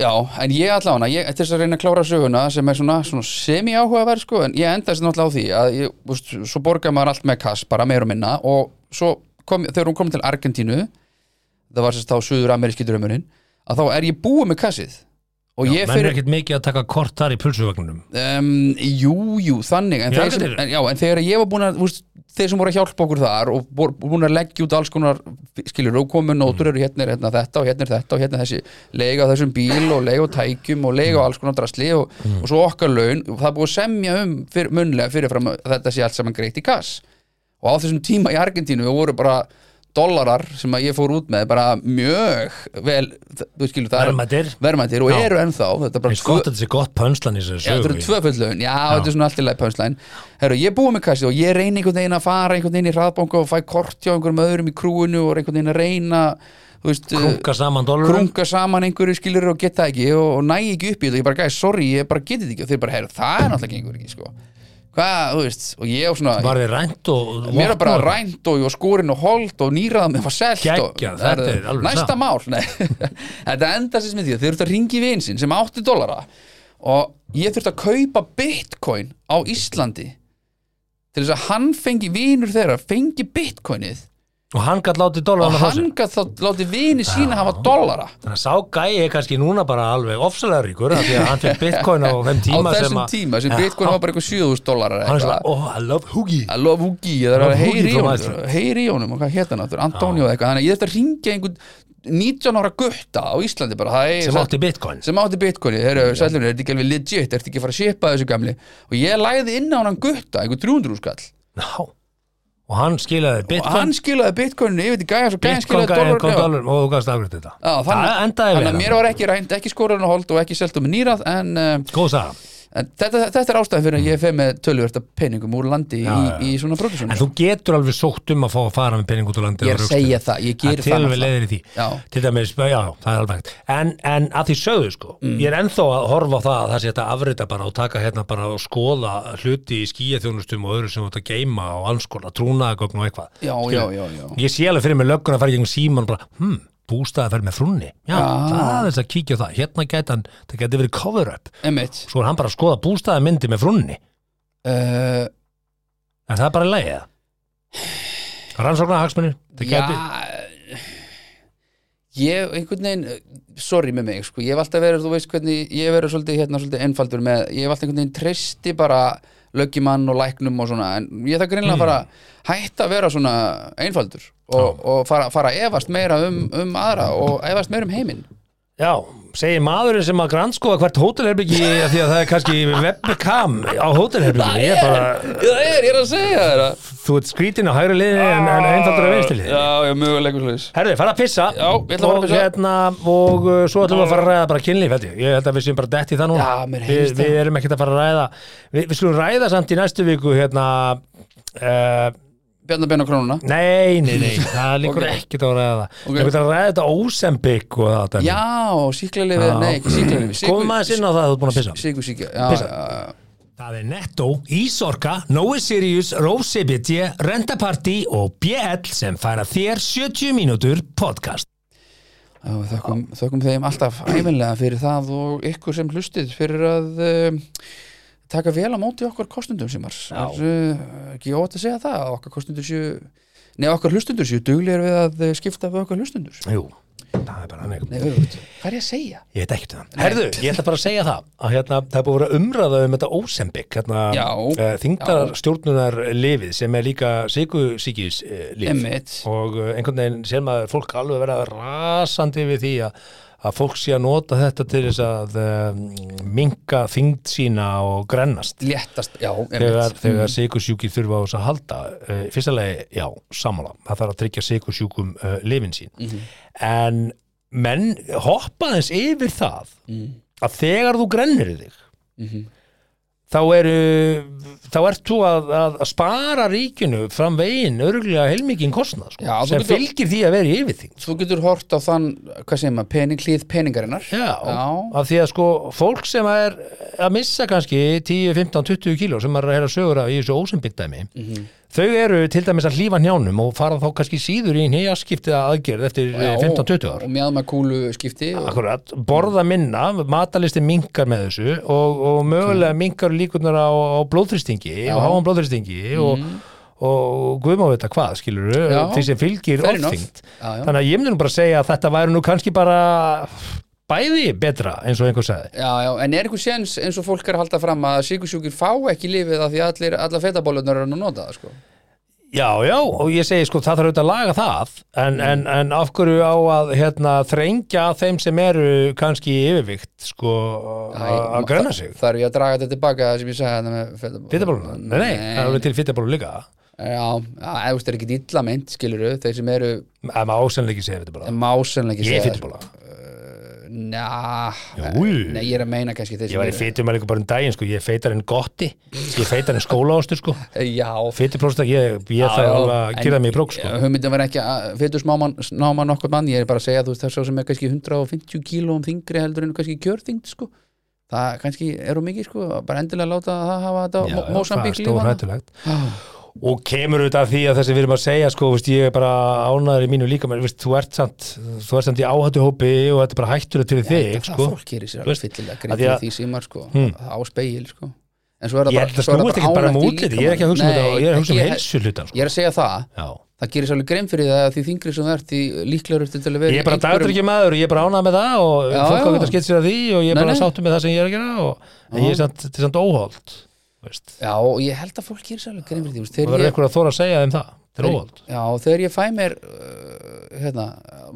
B: Já, en ég allavega, ég til þess að reyna að klára söguna sem er svona, svona semi-áhugaverð sko, en ég endaðist náttúrulega á því að ég, úst, svo borgaði maður allt með kass, bara meir og minna og svo kom, þegar hún kom til Argentínu það var sérst þá suður-ameríski draumurinn að þá er ég búið með kassið og
A: Já,
B: ég
A: menn er
B: fyrir,
A: ekkert mikið að taka kort þar í pulsuvagnunum
B: um, jú, jú, þannig en,
A: Já,
B: þeir sem,
A: þetta er-
B: en, já, en þegar ég var búin að úst, þeir sem voru að hjálpa okkur þar og bor- búin að leggja út alls konar skilur og komu nótur eru hérna er hérna þetta og hérna er þetta og hérna er þessi lega á þessum bíl og lega á tækjum og lega á alls konar drasli og, og svo okkar laun og það er búið að semja um fyr, munlega fyrirfram að þetta sé allt saman greitt í kass. Og á þessum tíma í Argentínu við voru bara dollarar sem að ég fór út með bara mjög vel, er-
A: Verðmætir.
B: verðmætir og
A: Já.
B: eru ennþá þetta er
A: gott að þetta sé gott pönslan í þessu
B: Já, þetta eru
A: sögu.
B: tvöföld laun, já, þetta er svona allt í lagi pönslæn Herru, ég búið með kassi og ég reyni einhvern veginn að fara einhvern veginn í hraðbanka og fæ kort hjá einhverjum öðrum í krúinu og er einhvern veginn að reyna veist, uh,
A: Krunga saman dólarum
B: krunga saman einhverju skilur og geta ekki og, og næ ekki upp í þetta, ég bara gæði, sorry, ég bara getið ekki. Og þeir bara, herru, það er náttúrulega ekki, sko hvað, þú veist, og ég og svona
A: Var þið rænt og
B: mér er bara rænt og ég var skorinn og hold og nýraðum var selt og,
A: er
B: næsta
A: satt.
B: mál nei. þetta enda sér með því að þeir þurft að ringi vin sinn sem átti dollara og ég þurft að kaupa bitcoin á Íslandi til þess að hann fengi vinur þeirra fengi bitcoinið
A: Og hann gætt látið
B: og
A: dólarna frá
B: hann gætt þá látið vini sína hafa dollara.
A: Þannig að sá gæi er kannski núna bara alveg ofsalega ríkur af því að hann fekk bitcoin á þeim
B: á
A: tíma sem
B: þessum
A: að
B: tíma sem bitcoin var bara eitthvað 7000 dollara
A: Hann er svona, oh, I love Hugi.
B: I love Hugi, það er að heyri heyri í honum. Og hvað hétt hann áttur, Antonio eitthvað. Þannig að ég þurfti að ringja einhvern 19 ára gutta á Íslandi bara
A: sem átti bitcoin.
B: Sem átti bitcoini, þeir eru sælunir, er þetta ekki alveg legit, er þetta ekki að fara að shipa þessu gamli? Og ég læði inn á hann gutta, einhver 300 skall.
A: Já Og hann skilaði
B: og
A: bitcoin.
B: hann skilaði bitcoininu yfir til svo gæjan
A: Bitcoin
B: skilaði
A: gæði kom
B: dollar
A: dólar og þú gafst afgriðt þetta.
B: Já, þannig, að mér var ekki rænt, ekki skorðan og hold og ekki seltum nýrað en uh,
A: Góð saga
B: þetta, þetta er ástæðan fyrir að ég fer með tölvörta peningum úr landi
A: Já,
B: í, í svona produksjón
A: En þú getur alveg sótt um að fá að fara með pening út úr landi
B: ég er að segja það, ég gerir
A: Það er alveg leiðir í því. Til dæmis, já, það er alveg En, en að því sögðu sko Ég er ennþá að horfa á það að það sé þetta afrita bara og taka hérna bara og skoða hluti í skíaþjónustum og öðru sem þú ert að geima og alls konar, trúnaðagögn og eitthvað. Ég sé alveg fyrir mig löggun að fara í fer með frunni Já, það er þess að kíkja á það. Hérna gæti hann, það gæti verið cover up
B: Einmitt.
A: Svo er hann bara að skoða bústaði myndi með frunni
B: Uh,
A: En það er bara leiðið Rannsóknar hagsmunir Það
B: já.
A: gæti,
B: ég einhvern veginn sorry með mig, sko, ég hef alltaf verið þú veist hvernig, ég hef verið svolítið hérna svolítið einfaldur með, ég hef alltaf einhvern veginn treysti bara löggimann og læknum og svona en ég það greinlega
A: Mm.
B: að fara hætta að vera svona einfaldur og, og fara, fara að efast meira um, um aðra og efast meira um heiminn
A: Já, segir maðurinn sem að grannskoða hvert hótelherbyggi því að það er kannski webcam á hótelherbyggi ég er bara,
B: það er, ég er að segja þér
A: þú ert skrítin á hægri liði en, en einfaldur að vinstri liði
B: já, já, möguleikur slúðis
A: Herði, fara að pissa
B: Já, ég ætla að fara að
A: og,
B: pissa.
A: hérna, og uh, svo ætlum við að fara að ræða bara kynlíf held ég. ég held að við séum bara dett í það núna
B: Já, mér
A: við,
B: heyrist það.
A: við erum ekkert að fara að ræða við, við skulum ræða samt í næstu viku hérna uh,
B: Bjarnabenn á krónuna
A: nei, nei, nei það líkur
B: Ok.
A: ekkert á að ræða það
B: Ok.
A: við erum að ræða þetta ósembygg og það dæmi.
B: já, síklarlifið,
A: Já.
B: nei, ekki síklarlifið
A: komum aðeins inn á það að þú ert búin að pissa
B: Sigur síkja, já, já,
A: Það er Netto, Ísorka, Nói Sirius, CBT, Rentaparty og BL sem færa þér 70 mínútur podcast.
B: Þökkum þeim alltaf æfinlega fyrir það og ykkur sem hlustið fyrir að uh, taka vel á móti okkar kostundum sem
A: Já.
B: uh, ekki ótt að segja það að okkar kostundur séu Nei, okkar hlustundur séu duglegar við að eh, skipta við okkar hlustundur
A: Jú, það er bara
B: auðvitað, hvað er ég að segja?
A: Ég veit ekkert um það. Herðu, ég ætla bara að segja það að hérna, það er búið að umræða um þetta ósembygg, hérna, uh, þingdar stjórnunar lifið sem er líka sigusíkis uh, lif og uh, einhvern veginn sér maður fólk alveg vera rasandi við því að að fólk sé að nota þetta til þess að um, minka þingd sína og grennast
B: Léttast, já,
A: þegar, þegar sikursjúkir þurfa á þess að halda uh, fyrsta lagi, já, sammála það þarf að tryggja sikursjúkum uh, lifin sín
B: Mhm.
A: en menn hoppa þess yfir það
B: Mm.
A: að þegar þú grennir þig
B: Mhm.
A: Þá eru þá ert þú að, að, að spara ríkinu fram veginn örgulega heilmikinn kostnað sko,
B: Já,
A: sem
B: getur-
A: fylgir því að vera yfir þing
B: Þú getur hort á þann, hvað segir maður, pening, hlýð peningarinnar
A: Já,
B: Já.
A: af því að sko fólk sem er að missa kannski 10, 15, 20 kíló sem er að sögur af í þessu ósumbyggdæmi
B: Mhm.
A: Þau eru til dæmis að hlífa njánum og fara þá kannski síður í nýjaskiptið aðgerð eftir
B: Já,
A: 15-20 ár.
B: Og mjög með kúlu skipti
A: Akkurat, borða minna, matalisti minkar með þessu og, og mögulega minkar líkurnar á, á blóðþristingi og háan blóðþristingi og, og guðum á þetta hvað skilur
B: Já.
A: því sem fylgir
B: já.
A: þannig að ég myndi nú bara segja að þetta væri nú kannski bara bæði betra eins og einhver sagði.
B: Já, já, en er einhver séns eins og fólk er að halda fram að sigursjúkir fá ekki lífið af því allir, allar fetabólunar eru að nota það, sko?
A: Já, já, og ég segi sko það þarf auðvitað að laga það en,
B: Mm.
A: en, en af hverju á að hérna, þrengja þeim sem eru kannski yfirvikt sko að grenna sig?
B: Það er ég að draga þetta tilbaka það sem ég sagði þetta með fetabólunar
A: Fytabóluna? Nei, nei, það er alveg til fytabólu líka.
B: Já, eða þú veist, er ekki illa meint, skiluru þeir sem eru
A: að maður ásennlega ekki segja fytabóla
B: másenlega ekki
A: Ég er
B: Njá,
A: Jú.
B: nei, ég er að meina kannski
A: Ég var í líka bara um daginn sko, ég feitar en gotti. Ég feitar en skólaástur sko.
B: Já,
A: fytuprósta, ég, ég
B: Já,
A: þarf alveg að gera mig í prók sko.
B: hugmyndin var ekki að fytur smáman snáman nokkuð mann, ég er bara að segja þú veist það er svo sem er kannski 150 kílóum þingri heldur en kannski kjörþyngd sko. Það kannski eru mikið sko bara endilega láta það hafa þetta Mósambík
A: það er stór hættulegt og kemur auðvitað af því að þessi við erum að segja sko, veist, ég er bara ánæður í mínu líka menn, veist, þú ert samt, þú ert samt í áhættu hópi og þetta er bara hættulegt til þig
B: það
A: sko.
B: fólk gerir sér alveg fyllilega greið
A: að-
B: því símar sko
A: Hmm.
B: á speil sko en svo er það
A: ég
B: bara, er það
A: ekki bara
B: í
A: útliti ég er ekki að hugsa um þetta, ég er að hugsa um
B: ekki-
A: heilsu hlutan sko.
B: ég er að segja það
A: Já.
B: það gerir sér alveg grein fyrir það að því þingri sem ert því líklegur til að vera
A: ég er bara
B: í einhverjum-
A: dagdrykki maður og ég er bara ánægð með það og fólk á að að er það er að er er veist.
B: já og ég held að fólk gerir sér alveg grein fyrir því þegar
A: verður einhver að þóra að segja þeim það? Er óholt
B: Já, þegar ég fæ mér uh, hérna,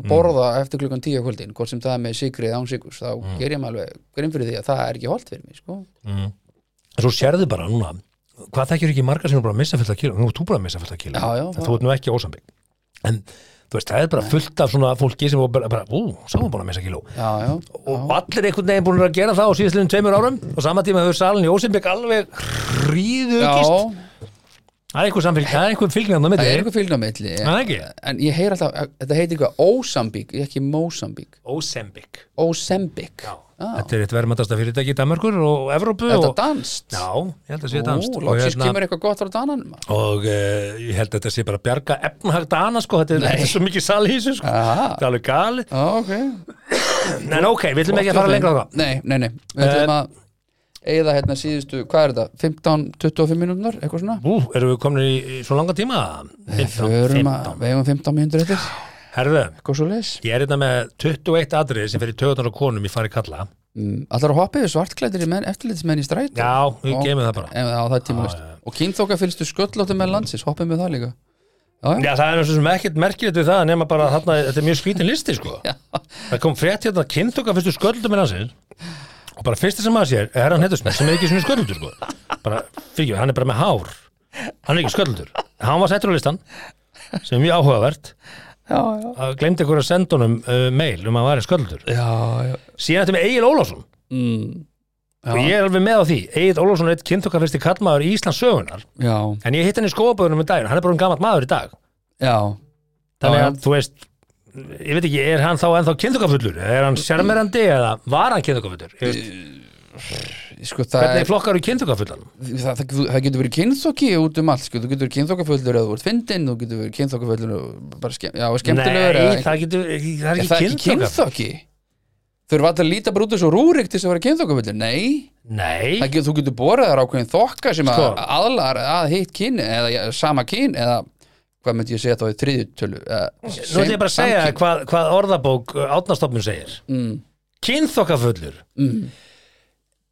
B: borða eftir klukkan tíu kvöldin, hvort sem það er með sigrið án sigurs, þá ger ég mig alveg grein fyrir því að það er ekki holdt fyrir mig, sko.
A: mm. svo sérðu bara núna hvað þekkir ekki margar sem er bara að missa fullt af kíló? Nú ert þú bara að missa fullt af kíló.
B: Já, já, það-
A: þú ert nú ekki ósambygg. En veist, það er bara fullt af svona fólki sem bara, bara ú, var búin að missa kíló.
B: Já, já,
A: og allir einhvern veginn búin að gera það á síðastliðin tveimur árum. Og sama tíma hefur salin í Ósimbygg alveg hríðu
B: já,
A: aukist það er einhver samfélg, það er einhver á
B: það er
A: milli
B: eitthvað fylgna milli
A: Það ekki?
B: en ég heyr alltaf, þetta heitir eitthvað Ósambík, ekki Mósambík. Ósembík
A: Já,
B: Já.
A: Þetta er eitt verðmættasta fyrirtæki í Danmarkur og Evrópu
B: Þetta
A: og,
B: danst
A: Já, ég held að sé danst
B: Ó,
A: og,
B: loksins
A: hérna,
B: kemur eitthvað gott frá dananum
A: og uh, ég held að þetta sé bara að bjarga efnahag dana sko, þetta er, þetta er svo mikið sal í þessu sko. Þetta er alveg gali
B: Já, ok.
A: En ok, við ætlum ekki að fara lengra á það.
B: Nei, nei, nei, við ætlum að eigða hérna síðustu, hvað er þetta? 15-25 mínútunar, eitthvað svona?
A: Ú, erum við komin í, í svo langa tíma?
B: Við
A: 15,
B: förum að,
A: 15.
B: við eigum 15 mínútur eftir
A: Herðu, ég er hérna með 21 atrið sem fyrir töðunar og konum í fari kalla.
B: Mm, að hoppa yfir svartklættir í menn, eftirlitsmenn í strætó?
A: Já, við gemum það bara.
B: Ef, Já, það
A: Já, já.
B: Og kynþóka fylgstu sköllóttum með landsins, hoppið með það líka? Já, já,
A: Já, það er náttúrulega sem ekkert merkilegt við það nema bara þarna, þetta er mjög skrítin listi sko. Það kom frétt hérna kynþoka fyrstu sköldum með hansins og bara fyrsta sem maður sér er hann heitusmenn sem er ekki svona sköldur sko. Bara, fyrir, hann er bara með hár. Hann er ekki sköldur, hann var settur á listan sem er mjög áhugavert að glemdi ykkur að senda honum uh, mail um að hann væri sköldur. Síðan þetta með Egil Ólafsson.
B: Mm,
A: og ég er alveg með á því, Egil Ólafsson er eitt kynþoka fyrsti kallmaður í Íslands sögunar
B: já,
A: en ég hitt hann í skóaböðunum í daginn, hann er bara um gamalt maður í dag.
B: Já.
A: Þannig
B: Já,
A: að þú veist ég veit ekki, er hann þá ennþá kynþokafullur er hann sjarmerandi eða var hann kynþokafullur Ég veist,
B: Sko,
A: hvernig
B: er,
A: flokkar þú kynþokafullan
B: það, það, það getur verið kynþóki út um allt sko. Þú getur verið kynþókafullur eða þú ert fyndinn Þú getur verið já, skemmtilegur
A: nei, það, getur, það er ekki
B: kynþóki? Þau eru alltaf að líta bara út þessu rúrik til þess að vera kynþókafullur Nei,
A: nei,
B: það getur, þú getur borðið þar ákveðin þokka sem
A: Sko.
B: að aðlar að hitt kyn eða sama kyn eða hvað myndi ég segja þá í þriðjutölu
A: nú ætlum ég bara að segja hvað, hvað orðabók átnastofnun segir.
B: Mm,
A: kynþokafullur
B: mm,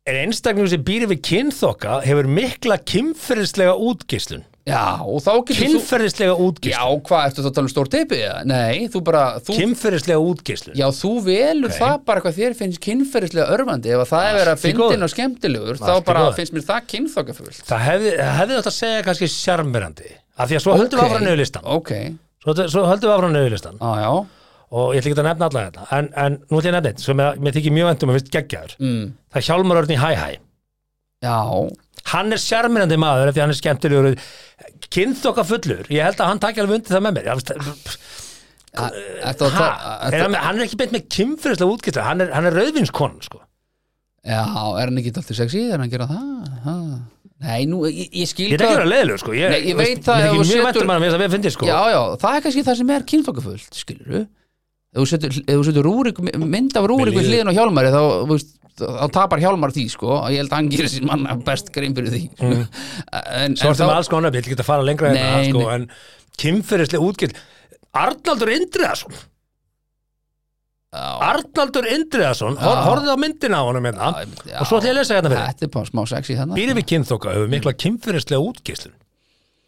A: er einstaklingur sem býr við kynþoka hefur mikla kynferðislega útgislun
B: Já, og þá getur þú
A: kynferðislega
B: Já,
A: útgislun
B: hvað, ertu þá að tala um stór teipi? Nei, þú bara þú,
A: kynferðislega útgislun
B: Já, þú velur
A: Ok.
B: það bara hvað þér finnst kynferðislega örfandi ef að það er verið að fyndin og skemmtilegur þá
A: Allt í
B: bara finnst mér það kynþokkafullt
A: það hefði, hefði þetta að segja kannski sjarmerandi. Af því að svo höldum við áfram niður listan
B: Ok,
A: svo, svo höldum við áfram niður listan
B: á já
A: og ég ætla ekki að nefna alla þetta en, en nú ætla ég að nefna eitt sem ég, mér þykir mjög vendum að finnst geggjaður
B: mm.
A: það er Hjálmar Örn í Hæ Hæ
B: Já,
A: hann er sjarmirandi maður eftir hann er skemmtilegur kynþokka fullur, ég held að hann takja alveg undir það með mér
B: Þetta
A: ha, er hann, hann er ekki beint með kynfyrirslega útgæsla hann er, er rauðvinskon sko.
B: Já, er hann ekki alltaf sexy? Er hann að gera það? Ha. Nei, nú, ég, ég skil
A: ég er ekki að vera leiðilegur sko. ég,
B: Nei, ég veit það
A: ég er ekki mjög vettur mann að við finnir sko.
B: Já, já, það er kannski það sem er kynþokkafullt, skilur du? Ef þú setur, mynd af rúrik við hliðin á Hjálmari þá, veist, þá tapar Hjálmar því, sko. Og ég held að hann gerir sín manna best grein fyrir því sko. en,
A: svo
B: en
A: ertu með alls konar, ég ætla ekki að fara lengra en
B: Nei,
A: það sko,
B: nei.
A: en útgæsla Arnaldur Indriðason.
B: Já,
A: Arnaldur Indriðason,
B: Já.
A: hor, horfðu á myndina á honum hérna, og svo ætla ég að lesa hérna fyrir
B: Þetta er bara smá sexy þannig
A: býri við kynþokka hefur mikla kynfyrirslega útgæslun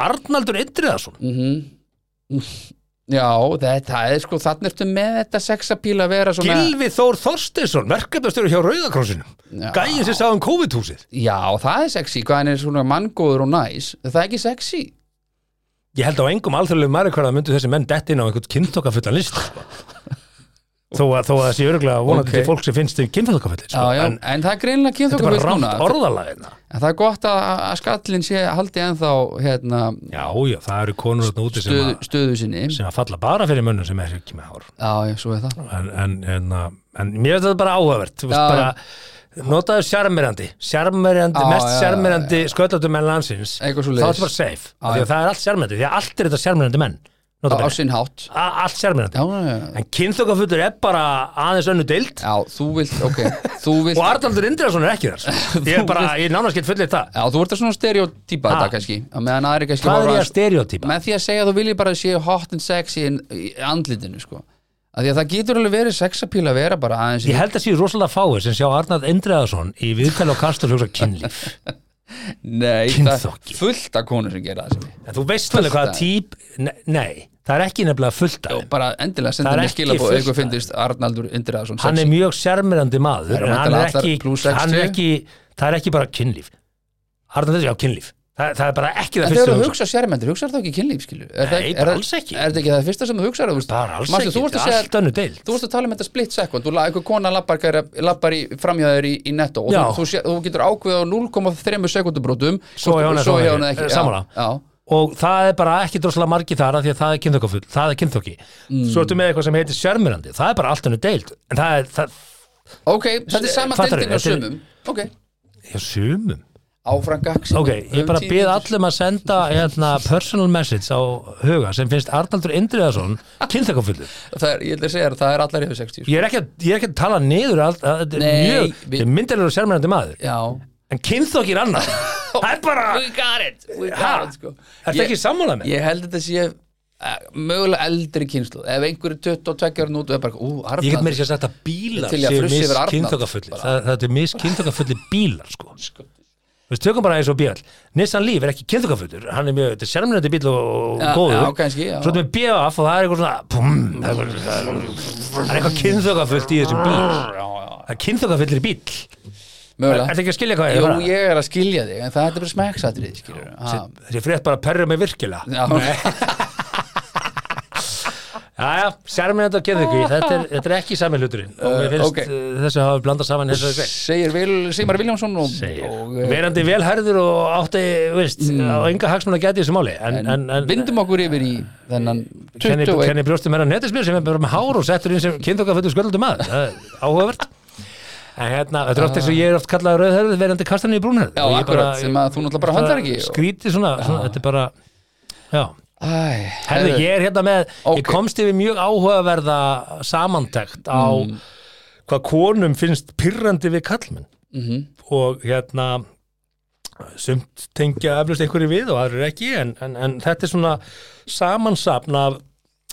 A: Arnaldur Indriðason.
B: Mhm. Já, þetta er sko, þannig ertu með þetta sexapíl að vera svona
A: Gilvi Þór Þorsteinsson, verkefnastöru hjá Rauðakrossinum. Gæin sem sá um COVID-húsið
B: Já, það er sexy, hvað hann er svona manngóður og næs Það er ekki sexy
A: Ég held á engum alþjóðlegum mæri hverða myndu þessi menn dett inn á einhvern kynþokkafullan list sko. þó, að, þó að það sé örgulega vonandi
B: Ok.
A: til fólk sem finnst þeim kynþokkafullir sko. en
B: en, það er greinlega kynþokkafull núna.
A: orðalagina
B: En það er gott að, að skallin sé haldi ennþá hérna,
A: Já, já, það eru konur þarna úti sem, að,
B: stöðu sinni.
A: sem að falla bara fyrir mönnum sem er ekki með hár.
B: Já, já, svo er það.
A: En, en, en, að- en mér finnst þetta bara áhugavert. Bara notaðu sjarmirandi sjarmirandi,
B: Já,
A: mest sjarmirandi sköllatum menn landsins.
B: Eitthvað svo
A: þá er þetta bara safe, af því að það er allt sjarmirandi því að allt er þetta sjarmirandi menn
B: á, sinn hátt.
A: A- allt sjarmirandi
B: Já, já, já,
A: en kynþokkafullur er bara aðeins önnu deild.
B: Já, þú vilt, ok Þú vilt,
A: og Arnaldur Indriðarsson er ekki þar. Ég er bara, ég er nánast gett fullið það.
B: Já, þú ert að svona stereotypa
A: Ha.
B: þetta kannski. Á meðan aðri kannski
A: hvað er ég að stereotypa?
B: með því að segja að þú viljið bara séu hot and sexy in, í andlitinu sko. Að því að það getur alveg verið sexapíl að vera bara aðeins
A: ég held að séu rosalega fáir sem sjá Arnald Indriðarsson í viðtæli og kastur
B: nei, það
A: Kynþokki.
B: er fullt af konur sem gera það sem
A: en þú veist alveg hvaða típ nei, það er ekki nefnilega fullt af þeim.
B: bara endilega
A: Það
B: senda
A: er
B: mér
A: fullt
B: eitthvað
A: af
B: finnist Arnaldur Indriðarsson
A: hann er mjög sjarmirandi maður
B: Það eru
A: en hann er ekki,
B: allar plús 60.
A: hann er ekki það er ekki bara kynlíf. Arnald Indriðarsson, já kynlíf. Það, það er bara ekki það
B: En
A: fyrsta
B: þegar þú
A: hugsa
B: hugsa sérmyndir, hugsar það ekki kynlíf, skilju? Er það,
A: Nei,
B: er,
A: bara
B: það-
A: alls ekki.
B: Er þetta ekki það fyrsta sem þú veist,
A: bara alls
B: manstu,
A: ekki,
B: að
A: þetta er allt önnu deild.
B: Þú varst að tala um þetta split second, þú einhver kona lappar, framhjáður í, í netto og þú, þú, þú getur ákveð á 0,3 sekundubrótum
A: Svo hjá henni, svo
B: hjá
A: ekki.
B: henni
A: og það er bara ekki droslega margi þar af því að það er kynþokkafull, það er kynþokki.
B: Mm.
A: svo ertu með eitthvað sem heitir sjarmirandi það er bara allt önnu deild en það er, það,
B: Ok, þetta er sama deildin á
A: er-
B: sumum. Ok,
A: já, sumum.
B: Áfram gags
A: ok, ég bara bið allum að senda hérna, personal message á huga sem finnst Arnaldur Indriðarsson kynþokkafullur.
B: Það er, ég að segja það er allar yfir 60
A: ég er ekki að, ég er ekki að tala niður allt, að, er
B: Nei,
A: mjög,
B: við...
A: myndilegur og sjarmirandi maður.
B: Já.
A: En kynþokkir annar það er bara,
B: We got it, we got it sko.
A: ertu
B: Ég-
A: ekki sammálað með
B: Ég held þetta sé uh, mögulega eldri kynslu ef einhverju 22 ára nút er
A: Ég get mér sér sagt að bílar
B: að
A: séu
B: frussa
A: mis
B: yfir Arnald,
A: kynþokkafullir
B: bara.
A: það, það er mis kynþokkafullir bílar sko. Við tökum bara eins og bíl Nissan Leaf er ekki kynþokkafullur hann er mjög, þetta er sérmennandi bíl og,
B: Já,
A: góður.
B: já, kannski, já.
A: Svo er með BF og það er eitthvað svona pum, það er eitthvað- það er kynþokkafullt í þessum bíl Það er kynþokkafullir bíl
B: mögulega.
A: Þetta ekki að skilja hvað ég
B: Jú,
A: er að fara?
B: ég er að skilja þig, en það er bara smekksatrið, skilur ha.
A: Þessi frétt bara perra mig virkilega.
B: Já,
A: Jæja, sérmennandi og kynþokki þetta, er- þetta er ekki sami hluturinn. Og mér finnst
B: ok.
A: uh, þessu hafa blandað saman þessari grein
B: segir Vil, Sigmar Viljámsson og,
A: segir,
B: og eh,
A: verandi velhærður og átti, veist, á enga hagsmun að geta í þessu máli. En, en,
B: en, vindum okkur yfir í þennan
A: kenni,
B: 21
A: kenni brjóstum meira netismjör sem er bara með hár og settur inn sem kynþokkaföldu sköldum það er áhugavert hérna, þetta er oft eins og ég er oft kallað rauðhærður verandi kastanir í brúnhærð
B: Já, akkurat, sem að þú náttúrulega bara höndlar ekki.
A: Skrítið svona, svona, þetta er bara já,
B: Æ,
A: herði, ég er hérna með
B: Ok.
A: ég komst yfir mjög áhugaverða samantekt á
B: Mm.
A: hvað konum finnst pyrrandi við kallmenn
B: Mhm.
A: og hérna sumt tengja eflust einhverju við og aðrir ekki en, en, en þetta er svona samansapn af,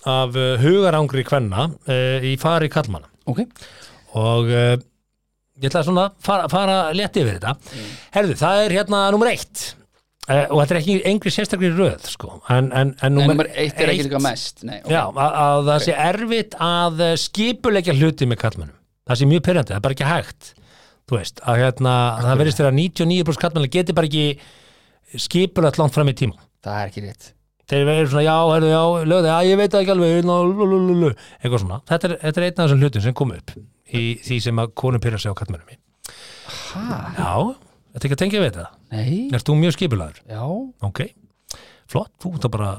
A: af uh, hugarangri kvenna uh, í fari kallmanna
B: Ok,
A: og uh, ég ætla svona að fara, fara létt yfir þetta.
B: Mm.
A: herðu, það er hérna nummer eitt. Uh, og þetta er ekki engri sérstakri röð sko. en, en, en nummer,
B: eitt er ekki líka mest. Nei, ok.
A: Já, að, að það sé erfitt að eh, skipuleggja hluti með kallmennum það sé mjög pyrrandi, það er bara ekki hægt þú veist, að hérna, það verðist þeirra 99% kallmennar geti bara ekki skipulegt langt fram í tíma.
B: Það er ekki rétt.
A: Þeir verður svona, já, herðu, já, lögði, já, ég veit ekki alveg. Eitthvað svona, þetta er, þetta er einn af þessum hlutum sem kom upp í því sem að konum pyrra sig á kallmennum í.
B: Ha?
A: Já, þetta er ekki að tengja við þetta?
B: Nei,
A: Erst þú mjög skipulagur?
B: já.
A: Ok, flott, þú ert að bara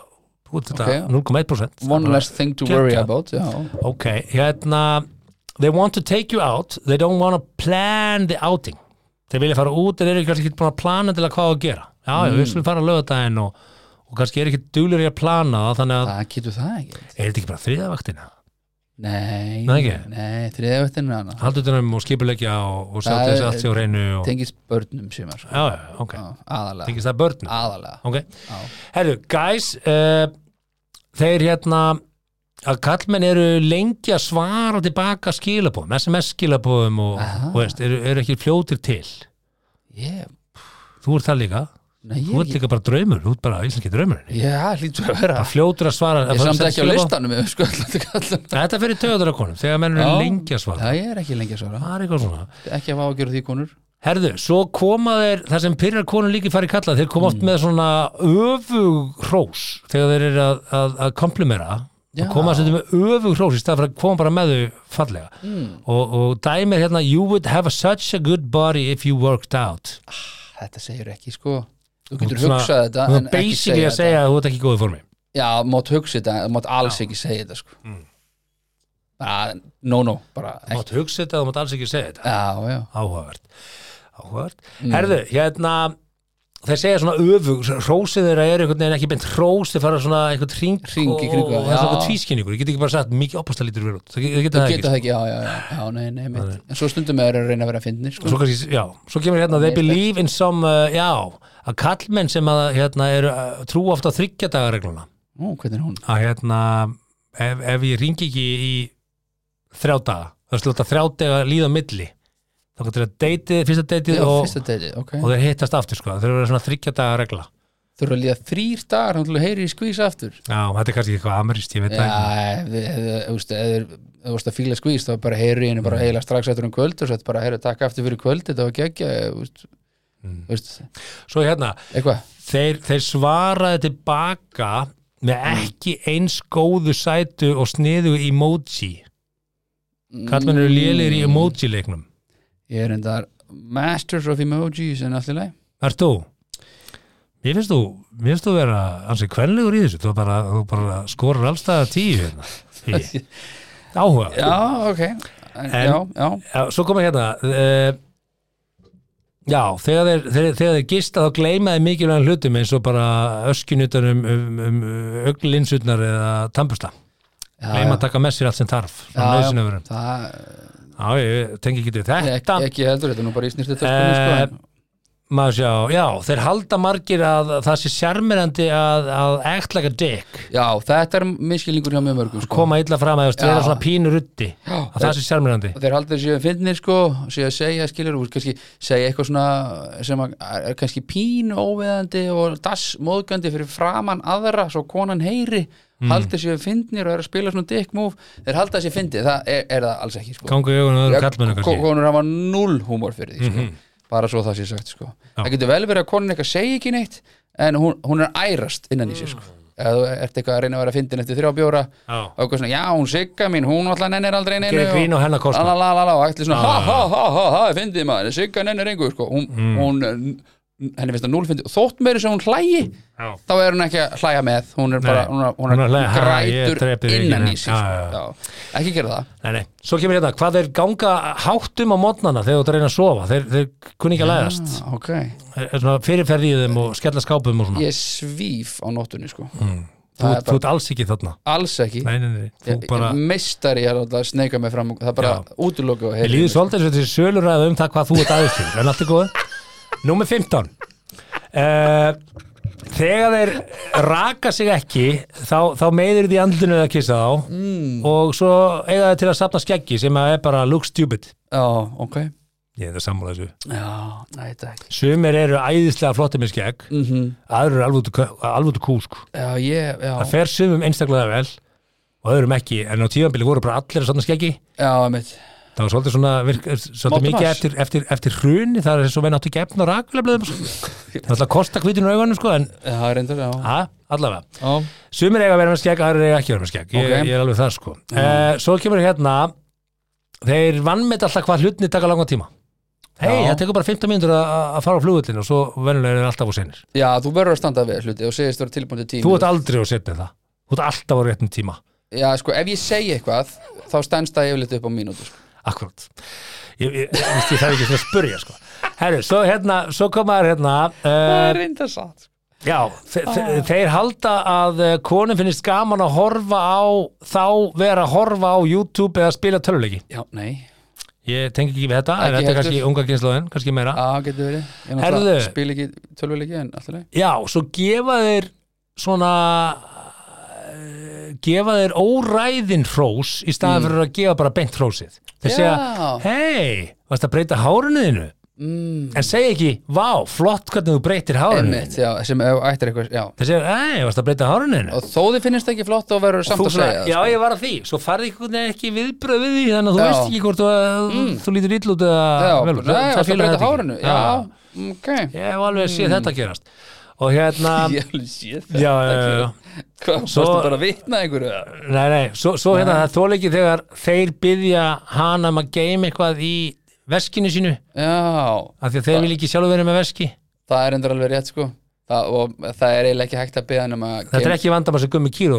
A: þú ert þetta
B: Ok.
A: 0,1%
B: One
A: Bara-
B: less thing to worry
A: Geggjað.
B: about Já,
A: Ok, hérna They want to take you out They don't want to plan the outing. Þeir vilja fara út en eru kannski ekki búin að plana til að hvað að gera. Já, já, við skulum fara að löga daginn og, og kannski er ekki duglir í að plana það þannig að,
B: það getur það ekki
A: er þetta ekki bara þriðavaktina?
B: Nei,
A: Nei,
B: þriðavættin er hana
A: Haldur þetta um og skipulegja og, og sjá
B: Það
A: til þess
B: er-
A: að allt sé á reynu og,
B: Tengist börnum sem er
A: Já, já, ok,
B: aðalega
A: tengist það börnum?
B: Aðalega
A: Ok,
B: Já.
A: herru, guys uh, Þeir hérna að kallmenn eru lengi að svara tilbaka skilabóðum, SMS skilabóðum og, og veist, eru, eru ekki fljótir til?
B: Ég,
A: Þú ert það líka, þú ert líka bara draumur Þú ert bara íslenski draumurinn.
B: Já, hlýtur að vera.
A: Bara fljótur að svara
B: Ég er samt ekki á listanum sko
A: Þetta fyrir töður að konum, þegar menn eru
B: Já.
A: lengi að svara.
B: Það er ekki lengi að svara.
A: Það er eitthvað svona.
B: Ekki að fá að gera því konur.
A: Herðu, svo koma þeir, það sem pyrrar konur líki fari kalla, þeir koma
B: Mm.
A: oft með svona öfug hrós þegar þeir eru að, að, að komplimera.
B: Já.
A: og koma að setja með öfug hrós í stað fyrir að koma bara með þau fallega.
B: Mm.
A: og, og dæmir hérna you would have such a good body if you worked out.
B: Þetta segir ekki sko Þú getur
A: Svona-
B: hugsað þetta en ekki segja
A: að segja að þú ert ekki í góðu formi.
B: Já, mátt hugsa þetta, mátt alls ekki segja þetta sko.
A: Mm.
B: bara, No, no, bara
A: mátt hugsa þetta, þú mátt alls ekki segja þetta.
B: Já, já.
A: Áhugavert, áhugavert.
B: Mm.
A: herðu, hérna þeir segja svona öfug, hrósið þeirra er einhvern veginn ekki beint hrós, þeir fara svona einhvern
B: í kringum
A: og, og það er svona tvískinningur, ég get ekki bara sagt mikið opastar lítur það það geta
B: Þú
A: það ekki
B: ekki, já, já, já, nei, nei, mitt. En svo stundum er að reyna að vera að fyndnir sko.
A: Svo já, svo kemur hérna they believe in some, uh, já að kallmenn sem að hérna eru uh, trú ofta þryggjadagaregluna
B: er
A: að hérna ef, ef ég ringi ekki í þrjá daga, er slúta þrjá daga líða milli, þá getur það deytið, fyrsta deytið
B: Já,
A: og,
B: fyrsta deiti, ok.
A: og þeir hittast aftur sko, þeir eru svona þryggjadaga regla.
B: Þurfa að líða þrýr dagar hann til að heyri í skvís aftur?
A: Já, þetta er kannski eitthvað ameríst, ég veit það ekki.
B: Já, ef ef þið- þú veist, ef þið- ef þú veist að fíla skvís þá bara heyri henni
A: Mm.
B: bara heila strax eftir um kvöld og svo þetta bara heyri takk aftur fyrir kvöld þetta var geggja þú veist. mm. veist,
A: svo hérna,
B: eitthvað?
A: þeir, þeir svaraði tilbaka með ekki eins góðu sætu og sniðu emoji. Kallmenn eru lélir í emoji leiknum
B: Ég er endar Masters of Emojis en allir leið
A: Ert þú? Mér finnst þú, mér finnst þú vera ansið kvenlegur í þessu, þú bara, þú bara skorur allstæða tíu hérna. Áhuga
B: Já, ok. En, Já, já,
A: Já, svo koma hérna uh, Já, þegar þeir, þeir, þeir gista þá gleymaði mikilvægum hlutum eins og bara öskunutan um, um, um öglinsurnar eða tampusta
B: já,
A: gleyma að taka með sér allt sem þarf
B: Já, Það
A: Já, ég tengi ekki til þetta
B: ekki heldur, þetta er nú bara í
A: Eh,
B: en-
A: maður sjá, já, þeir halda margir að það sé sjarmirandi að, að act like a dick
B: Já, þetta er miskilningur hjá mjög mörgum sko.
A: koma illa fram að
B: Já.
A: vera svona pínu ruddi
B: Já,
A: að það sé sjarmirandi
B: þeir haldur séu að fyndnir sko séu að segja, skilur, og kannski segja eitthvað svona sem er kannski pínu óveðandi og dassmóðgandi fyrir framann aðra svo konan heyri
A: Mm.
B: haldur séu að fyndnir og er að spila svona dick move þeir halda sér fyndið, það er, er það alls ekki sko.
A: gangu í augunum öðru kallmennu kannski
B: konur hafa null húmor fyrir því sko. bara svo það sé sagt sko. það getur vel verið að konin eitthvað segi ekki neitt en hún, hún er ærast innan í sér sko. eða þú ert eitthvað að reyna að vera fyndin eftir þrjá bjóra og eitthvað svona, já hún sigga mín hún alltaf nennir aldrei neinu
A: Gerir grín á hennar kostnað.
B: la, la, la, la, og ætli svona, ha ha ha ha ha fyndið maður, sigga nennir engu sko. hún,
A: Mm.
B: hún henni finnst það núl fyndið, þótt meiri sem hún hlægi
A: Já.
B: þá er hún ekki að hlæja með. Hún er bara, hún er, hún
A: Hún er
B: er,
A: ha, ég
B: grætur innan í sig
A: Já,
B: sko. ekki gera það.
A: Nei, nei. Svo kemur hérna, hvað þeir ganga háttum á mótnana þegar þú ert að reyna að sofa? Þeir, þeir kunni ekki að læðast.
B: ah, ok,
A: er svona fyrirferði í þeim og skella skápum og
B: ég svíf á nóttunni sko.
A: þú,
B: það er
A: þú ert alls ekki þarna?
B: Alls ekki.
A: Nei, nei, nei, þú
B: Ég-
A: bara
B: meistari er alltaf að sneika mig fram það er bara útlöku
A: Ég líður svolítið eins og þessi söluræðu um það hvað þú ert aðeins en allt er góð Númer 15 uh, Þegar þeir raka sig ekki þá, þá meiðir því andlinu að kissa þá. Mm. og svo eiga þeir til að safna skeggi sem að er bara look stupid.
B: Já, ok.
A: Ég er það sammála þessu.
B: Já, næ, þetta ekki.
A: Sumir eru æðislega flotti með skegg
B: mm
A: aðrir eru alveg út- alveg út kú sko.
B: já, ég, já,
A: Það fer sumum einstaklega vel og öðrum ekki en á tíðanbili voru bara allir að safna skeggi.
B: Já, mitt
A: Það var svolítið svona, virk, svolítið mikið eftir, eftir, eftir hruni, það er eins og við náttu gefn og rakleblöðum sko. Það er alltaf að kosta kvítinu augunum sko, en
B: það er reyndar, já,
A: ha, allavega.
B: já.
A: Sumir eiga að vera með skegg, aðrir eiga ekki að vera með skegg, ég,
B: Ok.
A: ég er alveg það sko. Eh, svo kemur hérna, þeir vannmet alltaf hvað hlutni taka langan tíma. Hei, það tekur bara 15 mínútur að að fara á flugullin og svo venjulega er alltaf á senir.
B: já, þú verður að standa við hluti og segist
A: Þú ert aldrei á setni það. Þú ert alltaf á réttum tíma.
B: já, sko, ef ég segi eitthvað þá stendst það yfirleitt upp á mínútu sko.
A: Akkurat. Ég, ég, ég, ég þarf ekki að spurja sko. Herru, svo hérna, svo komaður hérna uh,
B: reyndar satt
A: Já, þe þe þeir halda að eh, konum finnist gaman að horfa á þá vera að horfa á YouTube eða spila töluleiki.
B: já, nei,
A: Ég tengi ekki við þetta, en þetta er kannski unga kynnslóðin, kannski meira.
B: já, getur verið. Ég náttúrulega spil ekki tölvuleiki en alltaf
A: Já, svo gefa þeir svona gefa þeir óræðin hrós í staðan fyrir að gefa bara beint hrósið. Þeir segja, hei, varst að breyta hárunniðinu?
B: mm,
A: En segja ekki, vá, flott hvernig þú breytir hárunniðinu. Þeir segja, ei, varst að breyta hárunniðinu?
B: og þó þið finnst ekki flott og verður samt að segja
A: já,
B: sko.
A: ég var að því, svo farði ekki viðbröð við því, þannig að þú
B: Já.
A: veist ekki hvort þú, mm. þú lítur ill út eða
B: já,
A: vel,
B: nei, varst að breyta hárinu já, ok
A: Ég hef alveg séð þetta gerast og hérna, já, já, já.
B: Hvað,
A: Svo-
B: varstu bara að vitna einhverju
A: nei, nei, svo, svo hérna það er þóleiki þegar þeir byggja hana um að geima eitthvað í veskinu sínu,
B: já,
A: af því að þeir vil ekki sjálfur vera með veski.
B: Það er endur alveg rétt sko. Það, og það er eiginlega ekki hægt að beða um að
A: þetta er ekki vandamál sem gummi kýru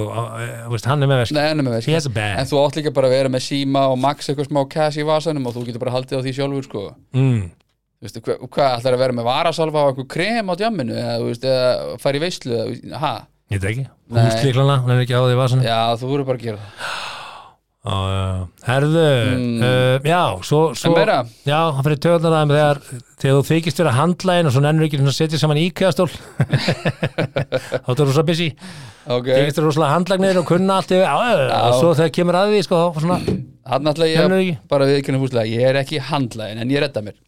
A: veist, hann er með veski,
B: Nei, ennum með
A: he has a
B: veski
A: bag.
B: En þú átt líka bara að vera með síma og max eitthvað smá cash í vasanum og þú getur bara haldið á því sjálfur sko.
A: Mm.
B: Þú veistu, hvað, hvað ætlar að vera með varasalva og eitthvað krem á djamminu eða, þú veist, eða fara í veislu eða, ha?
A: Ég veit ekki, húsklíklana hann er ekki á því vasan
B: Já, þú voru bara að gera það.
A: Herðu,
B: Mm.
A: uh, já, svo, svo
B: En meira?
A: Já, hann fyrir töðunar aðeim þegar, þegar þú þykist vera handlægin og svo nennur ekki að setja saman íkæðastól þá er þú svo busy.
B: Ok,
A: þykist vera rosalega handlagnir og kunna allt yfir, og svo þegar kemur að því sko,
B: hann
A: Nennirðu
B: ég bara við ekki? fúslega Ég er ekki handlægin en ég redda mér.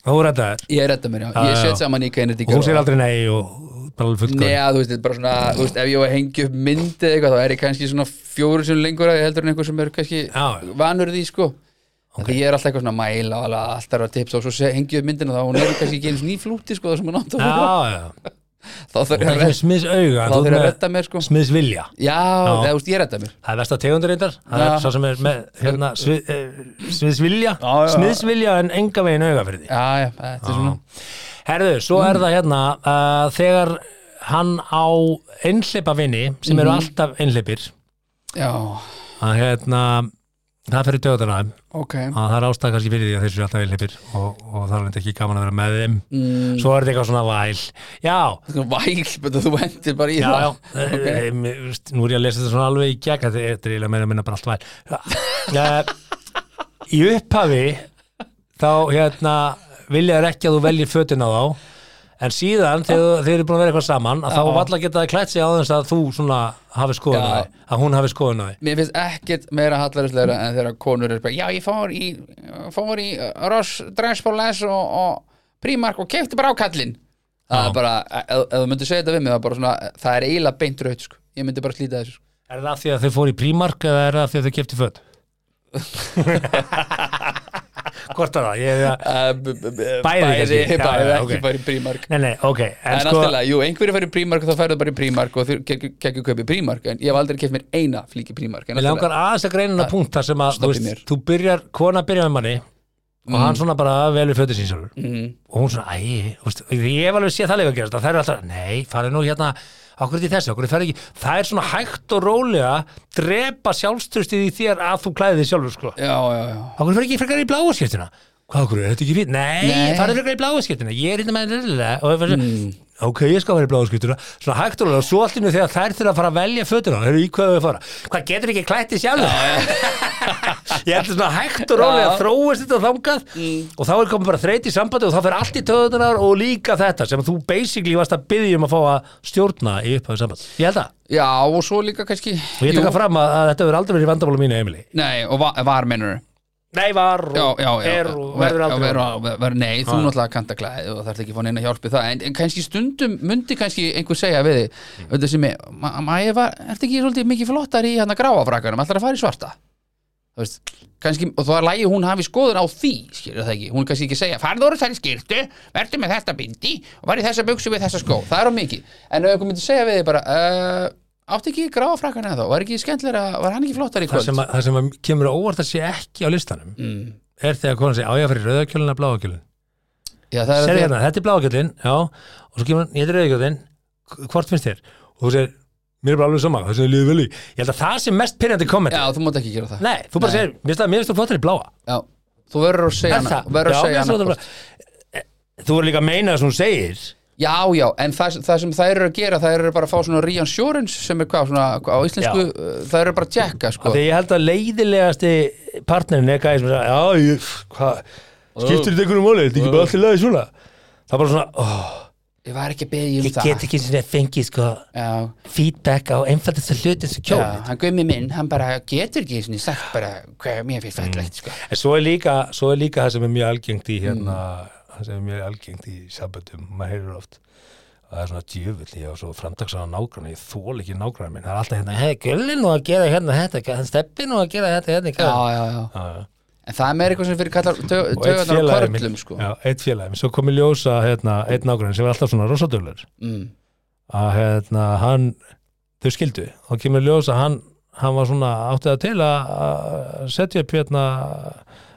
A: Þú redda þér
B: Ég redda mér, já,
A: Já,
B: ég set saman í kænir
A: og hún segir aldrei nei og bara alveg fullt
B: Nei, þú veist, þetta er bara svona, þú veist, ef ég var að hengja upp myndi eitthvað, þá er ég kannski svona fjóru sem lengur að ég heldur en einhver sem er kannski
A: Já.
B: vanur því, sko. Því ég er alltaf eitthvað svona að mæla og alveg allt er að tips og svo ég upp myndina þá hún er kannski ekki eins nýflúti sko það sem hún átt að vera þá
A: er
B: að
A: smiðs
B: að redda mér sko.
A: Smiðs vilja
B: Já, eða þú veist ég redda mér.
A: Það er versta tegundur reyndar. Það er svo sem er með hérna, eh, smiðsvilja.
B: Já, já.
A: Smiðsvilja en enga veginn auga fyrir því.
B: Já, já, þetta er svona
A: Herðu, svo er það hérna uh, þegar hann á einhleipa vini sem eru alltaf einhleipir
B: Já,
A: að hérna það fyrir döðuna
B: ok.
A: Að það er ástæð kannski fyrir því að þeir eru alltaf einhleipir og, og það er þetta ekki gaman að vera með þeim.
B: Mm,
A: svo er þetta eitthvað svona væl. Já,
B: Væl, betur þú hendir bara í
A: já,
B: það.
A: já.
B: Ok.
A: okay. nú er ég að lesa þetta svona alveg í gegn þetta er- þetta er eiginlega meira að minna bara allt væl. Uh, Í upphafi þá hérna vilja þér ekki að þú veljir fötin á þá en síðan þegar þeir eru búin að vera eitthvað saman að þá valla geta það klætt sig á þess að þú svona hafi skoðun á því að hún hafi skoðun á því
B: Mér finnst ekkert meira hallarislegra en þegar konur er bara, já ég fór í fór í Ross Dressbóles og, og Primark og kefti bara á kallinn það er bara, ef ef þú myndir segja þetta við mig það er, bara svona, það er eiginlega beint raut sko. ég myndi bara slíta þessu sko.
A: Er það því að þau fóru í Primark eða er það því að þau kefti föt? Hvort er það? Ég,
B: b-
A: Bæði kannski. Já,
B: bæði
A: já,
B: ekki
A: ok.
B: bara í Primark
A: Nei, nei, ok En,
B: En,
A: sko,
B: alltaf, jú, einhverju færi Primark þá færðu bara í Primark og þeir kekku kaupi Primark en ég hef aldrei keft mér eina flíki allt í
A: langar aðeins að greina hana punkt þar sem að þú, veist, þú byrjar, kona byrjar með manni og hann svona bara velur fötu sín sjálfur
B: lagi. Mhm.
A: og hún svona, æ, þú veist, ég hef alveg séð það leika að gerast að það er alltaf, nei, farið nú hérna okkur er þessi, okkur er ekki? Það er svona hægt og rólega drepa sjálfströstið í þér að þú klæði þig sjálfur sko.
B: Já, já, já.
A: Okkur fer ekki frekar í bláa skiptina hvað okkur, er þetta ekki fínt? Nei,
B: Nei.
A: farið frekar í bláa skiptina, ég er hérna með það fyrir, ok, ég skal vera í bláa skiptina svona hægt og rólega, og svo allt innu þegar þær þurfa að fara að velja fötuna, þeir eru í hvað þau fara? Hvað getur ekki klætti sjálfur ég ætla svona hægt og
B: Já.
A: að þróast þetta þangað og þá er komið bara þreyt í sambandi og þá fer allt í töðunar og líka þetta sem þú basically varst að byggja um að fá að stjórna í upphæðu samband ég held það,
B: Já, og svo líka kannski
A: og ég
B: jú,
A: taka fram að, að þetta verður aldrei verið vandamála mínu Emily.
B: Nei, og va var mennur
A: nei var og
B: Já, já, já.
A: er og verður aldrei.
B: ver, ver, ver, Nei, þú náttúrulega kanta klæði og þarf ekki að fá neina hjálpi það. En, en kannski stundum myndi kannski einhver segja við þig
A: Mm.
B: Þetta sem ég, ma ma ertu ekki svolítið mikið flottar í hérna gráafrakanum, ætlar að fara í svarta? Veist, kannski, og þá er lægi hún hafi skoðun á því, skilur það ekki? Hún kannski ekki segja, farðu úr þessari skyrtu verður með þetta bindi og var í þessa buksu við þessa skó, það er á mikið. En einhver myndi segja við þig bara uh, átti ekki gráafrakan eða þá, var ekki skemmtilega var hann ekki flottar í
A: það
B: kvöld?
A: sem, að, það sem að kemur á óvart að sé ekki á listanum
B: mm.
A: er þegar konan segir á ég að fyrir
B: Já, það er
A: Sér
B: að
A: hérna, þetta er bláakjölun, já og svo kemur hann, ég er rauðakjölun hvort finnst þér? og þú segir, mér er bara alveg sama, það sem ég líður vel í. Ég held að það sem mest pyrrandi komment.
B: Já, þú mátt ekki gera það.
A: Nei, þú bara segir, mér finnst það- þú flottar
B: Já, að
A: er það?
B: að
A: Já, að það
B: Já, já, en það, það sem þær eru að gera það eru bara að fá svona reassurance sem er hvað, svona, á íslensku uh, það eru bara að tjekka, sko.
A: Þegar ég held að leiðilegasti partnerin er gæði sem segja, já, ég, hvað skiptir þetta einhvernum móli, þetta er ekki bara allir leiði svona? Það er bara svona, óh
B: Ég var ekki að beðja um
A: ég
B: það.
A: get ekki svona fengið sko
B: Já,
A: feedback á einfaldast hluti sem kjól
B: já, hann gummi minn, hann bara getur ekki svona sagt bara hvað mér finnst fællegt, sko.
A: En svo er líka, svo er líka það sem er mjög algengt í það sem mjög algengt í samböndum, maður heyrir oft og það er svona djöfull, ég á svo framtaksaða nágrann ég þól ekki nágrann minn, það er alltaf hérna hei, gullin og að gera hérna þetta hann steppi nú að gera þetta hérna í
B: Já,
A: garðinum."
B: já, já,
A: Já, já.
B: en það er meira eitthvað sem fyrir kallar
A: og eitt félagi minn
B: körlum, sko.
A: Já, eitt félagi minn, svo kom í ljósa hérna, einn nágrann sem var alltaf svona rosadölur
B: mm.
A: að hérna, hann þau skildu, þá kemur ljósa hann, hann var svona áttið að til að setja upp hérna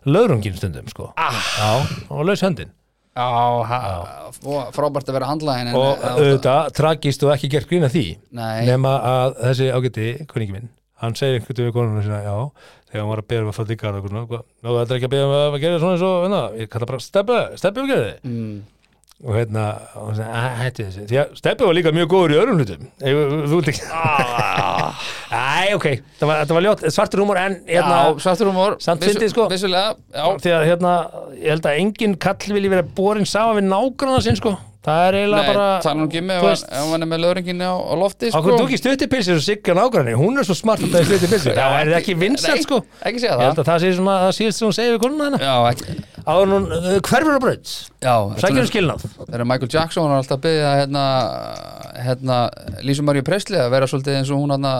A: löðrungin stundum sko.
B: Ah,
A: já, og laus höndin
B: Já, frábært að vera handlæðin
A: og auðvitað, tragist og ekki gert grína því
B: Nei,
A: nema að þessi ágæti kuningi minn, hann segir einhvern veginn við konuna sína, já, þegar hann var að beða um að fara garð og eitthvað svona, "Hvað? Nú, þetta er ekki að beða um að gera svona eins og, hérna, ég kalla bara steppi, steppi og gerði
B: mm.
A: Og hérna, "Æ, hætti þessu. Því að steppi var líka mjög góður í öðrum hlutum. Þú vilt ekki Æ, ok, það var, það var ljótt, svartur húmor en hérna,
B: Já, svartur humor
A: Samt fyndið, sko.
B: Vissulega, já.
A: Því að hérna, ég held að engin kall vilji vera borin saman við nágranna sinn sko, það er eiginlega bara
B: tala nú ekki með hann- er með löðringinni á, á lofti sko.
A: Þú ekki stuttipilsir og sigga nágranni, hún er svo smart að það er stuttipilsir, já, er það ekki vinsælt
B: Nei,
A: sko.
B: Ekki segja það
A: að áður hún uh, hverfur á braut,
B: Já,
A: sækjur um skilnað.
B: Þegar Michael Jackson var alltaf að byggja hérna, hérna, Lísu Maríu Presley að vera svolítið eins og hún hérna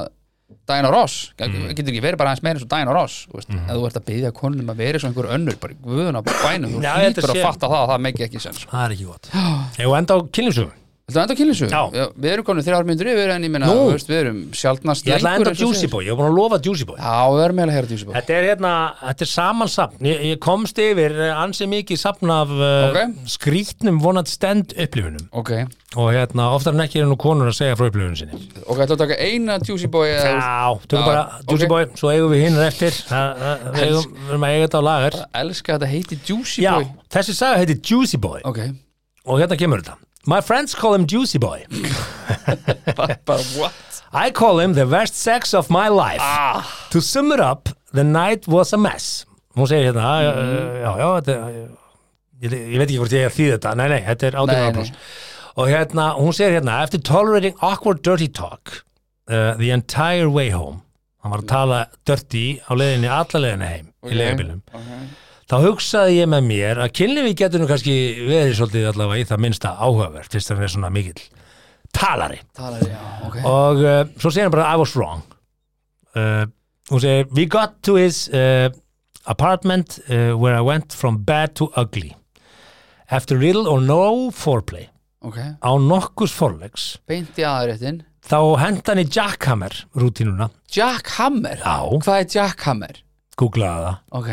B: Diana Ross,
A: Mm.
B: getur ekki verið bara aðeins meira eins og Diana Ross, þú veist,
A: Mhm.
B: ef þú ert að byggja konum að vera eins og einhver önnur, bara í guðuna bænum, þú
A: að
B: hlýtur að fatta það að það megi ekki sens
A: það er ekki gott. Var enda á kynlífsugum
B: Þetta er enda kynlísu,
A: Já.
B: við erum konum þrjár myndir yfir en ég minna,
A: Nú.
B: þú veist, við erum sjaldnast
A: Ég ætla að enda á Juicy. Boy, ég var búin að lofa Juicy Boy.
B: Já, við erum meðlega að heyra Juicy Boy.
A: Þetta er hérna, þetta er samansapn ég, ég komst yfir eh, ansi mikið sapn af uh,
B: Ok.
A: skrítnum vonat stend upplifunum
B: Ok,
A: og hérna, oftar en ekki er nú konur að segja frá upplifunum sinni.
B: Ok, ætla að taka eina Juicy Boy eða, þú
A: Já, tökum
B: Já,
A: bara Juicy
B: ok.
A: Boy, svo eigum við hinn eftir. Það- það- Við eigum- við erum að eiga þetta á lagar
B: elska að þetta heiti Juicy
A: Já,
B: Boy.
A: þessi saga heitir Juicy Boy.
B: Ok,
A: og hérna kemur þetta My friends call him Juicy Boy.
B: Bara, bara what?
A: I call him the worst sex of my life.
B: Ah,
A: To sum it up, the night was a mess. Hún segir hérna já, já, já, þetta ég, ég veit ekki hvort ég er því þetta. Nei, nei, þetta er áplus Og hérna, hún segir hérna After tolerating awkward dirty talk uh, The entire way home Hann var að tala dirty á leiðinni alla leiðinni heim í leiðinbílum
B: ok
A: Þá hugsaði ég með mér að kynlifi getur nú kannski verið svolítið allavega í það minnsta áhugavert fyrst að hann er svona mikill talari.
B: Talar, já, ok.
A: Og uh, svo segir hann bara I was wrong. Uh, hún segir we got to his uh, apartment where I went from bad to ugly. After little or no foreplay
B: Ok,
A: á nokkurs forlegs
B: beint í aðréttin
A: þá henda hann í jackhammer rútínuna.
B: Jack Hammer
A: Já.
B: Hvað er Jack Hammer?
A: googlaði það.
B: Ok,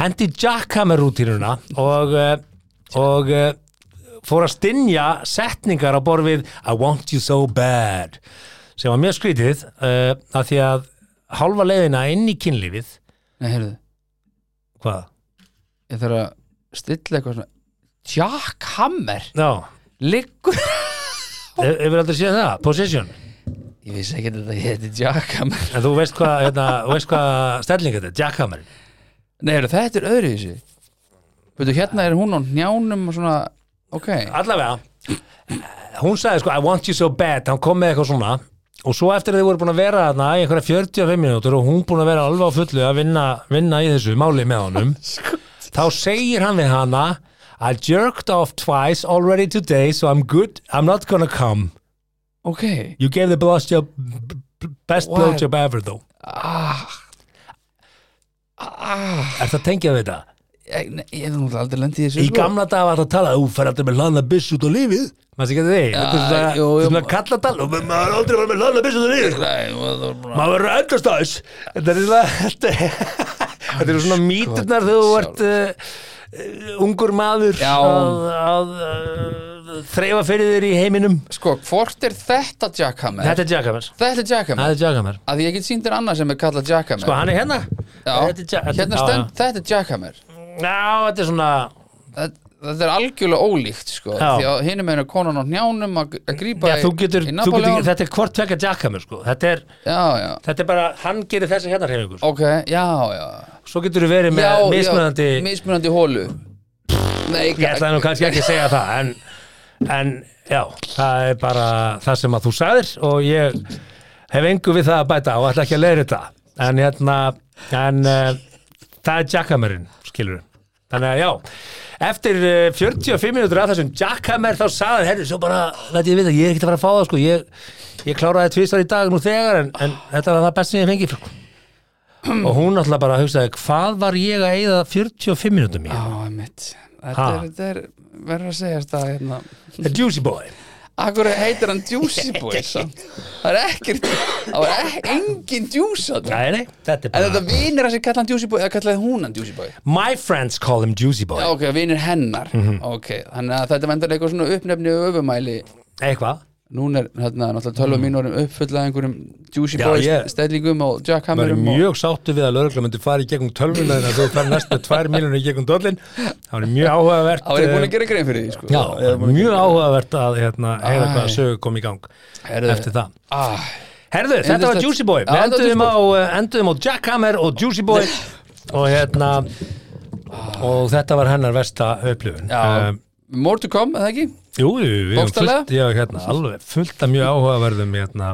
A: hendi jackhammer rútínuna og, uh, og uh, fór að stinja setningar á borð við I want you so bad sem var mjög skrítið uh, að því að hálfa leiðina inn í kynlífið
B: nei, heyrðu.
A: Hvað?
B: Ég þarf að stilla eitthvað svona Jack Hammer
A: Já,
B: Liggur
A: He- hefur aldrei séð það, position
B: Ég vissi ekki að þetta heiti Jack Hammer
A: en þú veist hvað, hérna, hvað stelling þetta er, jackhammer
B: Nei, heyrðu, þetta er öðru í þessu Veitu, hérna er hún á njánum og svona Ok,
A: allavega hún sagði sko, I want you so bad. Hann kom með eitthvað svona. Og svo eftir að þið voru búin að vera þarna í einhverja 45 minútur og hún búin að vera alveg á fullu að vinna, vinna í þessu máli með honum þá segir hann við hana I jerked off twice already today so I'm good, I'm not gonna come.
B: Ok.
A: You gave the blowjob best
B: What?
A: blowjob ever though.
B: Ah, ah,
A: er það tengið við þetta?
B: Ég, nei, ég hef nú aldrei lendið í þessu
A: Í
B: sko.
A: gamla dag var það að tala þú fer aldrei með hlaðna byss út á lífið maður sé ekki því, þetta er svona,
B: jú, jú.
A: svona kalladal og maður er aldrei var með hlaðna byss út á lífið sko.
B: Það
A: maður verður endast aðeins þetta er svona þetta, eru svona míturnar þegar þú ert uh, uh, ungur maður
B: Já.
A: að, að uh, þreifa fyrir þér í heiminum
B: Sko, hvort er þetta Jack Hammer?
A: þetta er Jackhammer
B: Þetta er Jack Hammer
A: þetta er Jackhammer
B: að ég get sínt þér annað sem er kallað Jack Hammer
A: sko hann er hérna
B: Hérna þetta er Jack Hammer
A: já. þetta er svona
B: þetta, þetta er algjörlega ólíkt sko,
A: Já.
B: því að hinum er konan á njánum að, grípa
A: já, þú getur,
B: í
A: þú
B: Napoleon
A: getur, þetta er hvort tvekja Jackhammer sko. þetta er,
B: Já, já,
A: þetta er bara, hann gerir þessi hérna hreifingu sko.
B: ok, já, já
A: svo getur þú verið með
B: já,
A: mismunandi
B: já, mismunandi hólu Nei,
A: ég ætlaði nú kannski ekki að segja það en, en já, það er bara það sem að þú sagðir og ég hef engu við það að bæta og ætla ekki að leiðri þetta en hérna en uh, það er Jackhammerin skilur þannig að já eftir uh, 45 minútur af þessum Jackhammer þá sagði hann, herri, svo bara læt ég vita, ég er ekkert að fara að fá það sko. Ég, ég kláraði tvisvar í dag nú þegar en, en þetta var það best sem ég fengi og hún alltaf bara hugsaði hvað var ég að eyða 45 minútum í?
B: Já, mitt Þetta er, þetta er, verður að segja þetta hérna.
A: The Juicy Boy
B: Akkur heitir hann Juicy Boy? Það er ekkert Það var ek, engin Juice
A: Nei, nei, þetta er
B: En
A: bara
B: þetta vinir að sig kalla hann Juicy Boy eða kallaði hún hann Juicy Boy?
A: My friends call him Juicy Boy.
B: Já, ok, vinir hennar.
A: Mhm.
B: Ok, þannig að þetta vendar eitthvað svona uppnefni og öfumæli.
A: Eitthvað
B: Nún er hérna náttúrulega 12 mínúrum uppfullað einhverjum Juicy
A: Mhm. Já,
B: Boys
A: ég-
B: stellingum og
A: Það er
B: Jackhammerum og...
A: mjög sáttu við að lögregla myndi fara í gegnum tölvuna en að þú fær næstu tvær miljonir í gegnum dollin Það var mjög áhugavert
B: Það var ég búin
A: eh,
B: að gera grein fyrir því sko.
A: Já,
B: Ég er búin að
A: mjög áhugavert að hérna, heyra
B: Æ.
A: hvað sögu kom í gang
B: Herðu,
A: eftir það
B: ah,
A: Herðu, þetta var
B: Yndislegt.
A: Juicy Boy
B: Já,
A: Við
B: þetta var
A: enduðum á, eh, enduðum á Jackhammer og Juicy Boy og hérna og þetta var hennar versta upplifun
B: Já,
A: Eh,
B: more to come, eða ekki?
A: Jú, við
B: Bókstaflega?
A: fullt, já, hérna, alveg fullt af mjög áhugaverðum hérna,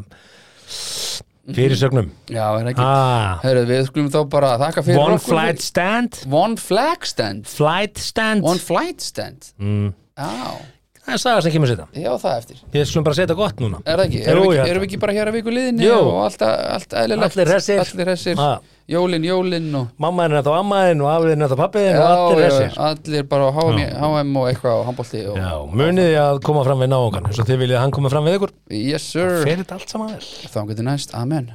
A: fyrirsögnum.
B: Já, er ekki?
A: Ah,
B: Herðu, við skulum þá bara þakka fyrir
A: One
B: okkur.
A: flight stand?
B: One flag stand?
A: Flight stand.
B: One flight stand?
A: Mm,
B: Já,
A: Það er saga sem kemur setja
B: Já, það eftir.
A: Ég skulum bara setja gott núna.
B: Er það ekki? Erum við ekki, erum við ekki bara hér að viku liðinni
A: Jú.
B: og allt, allt eðlilegt?
A: Allir hressir.
B: Allir hressir.
A: Ha.
B: Jólin, jólin og
A: Mamma er náttúrulega ammaðin og afiðin náttúrulega pappiðin og allir
B: já,
A: þessir
B: allir bara á HM, HM og eitthvað á handbólti og...
A: Já, munið þið að koma fram við náungan eins og þið viljið að hann komi fram við ykkur?
B: Yes sir.
A: Fer þetta allt saman vel.
B: Þá getur næst, amen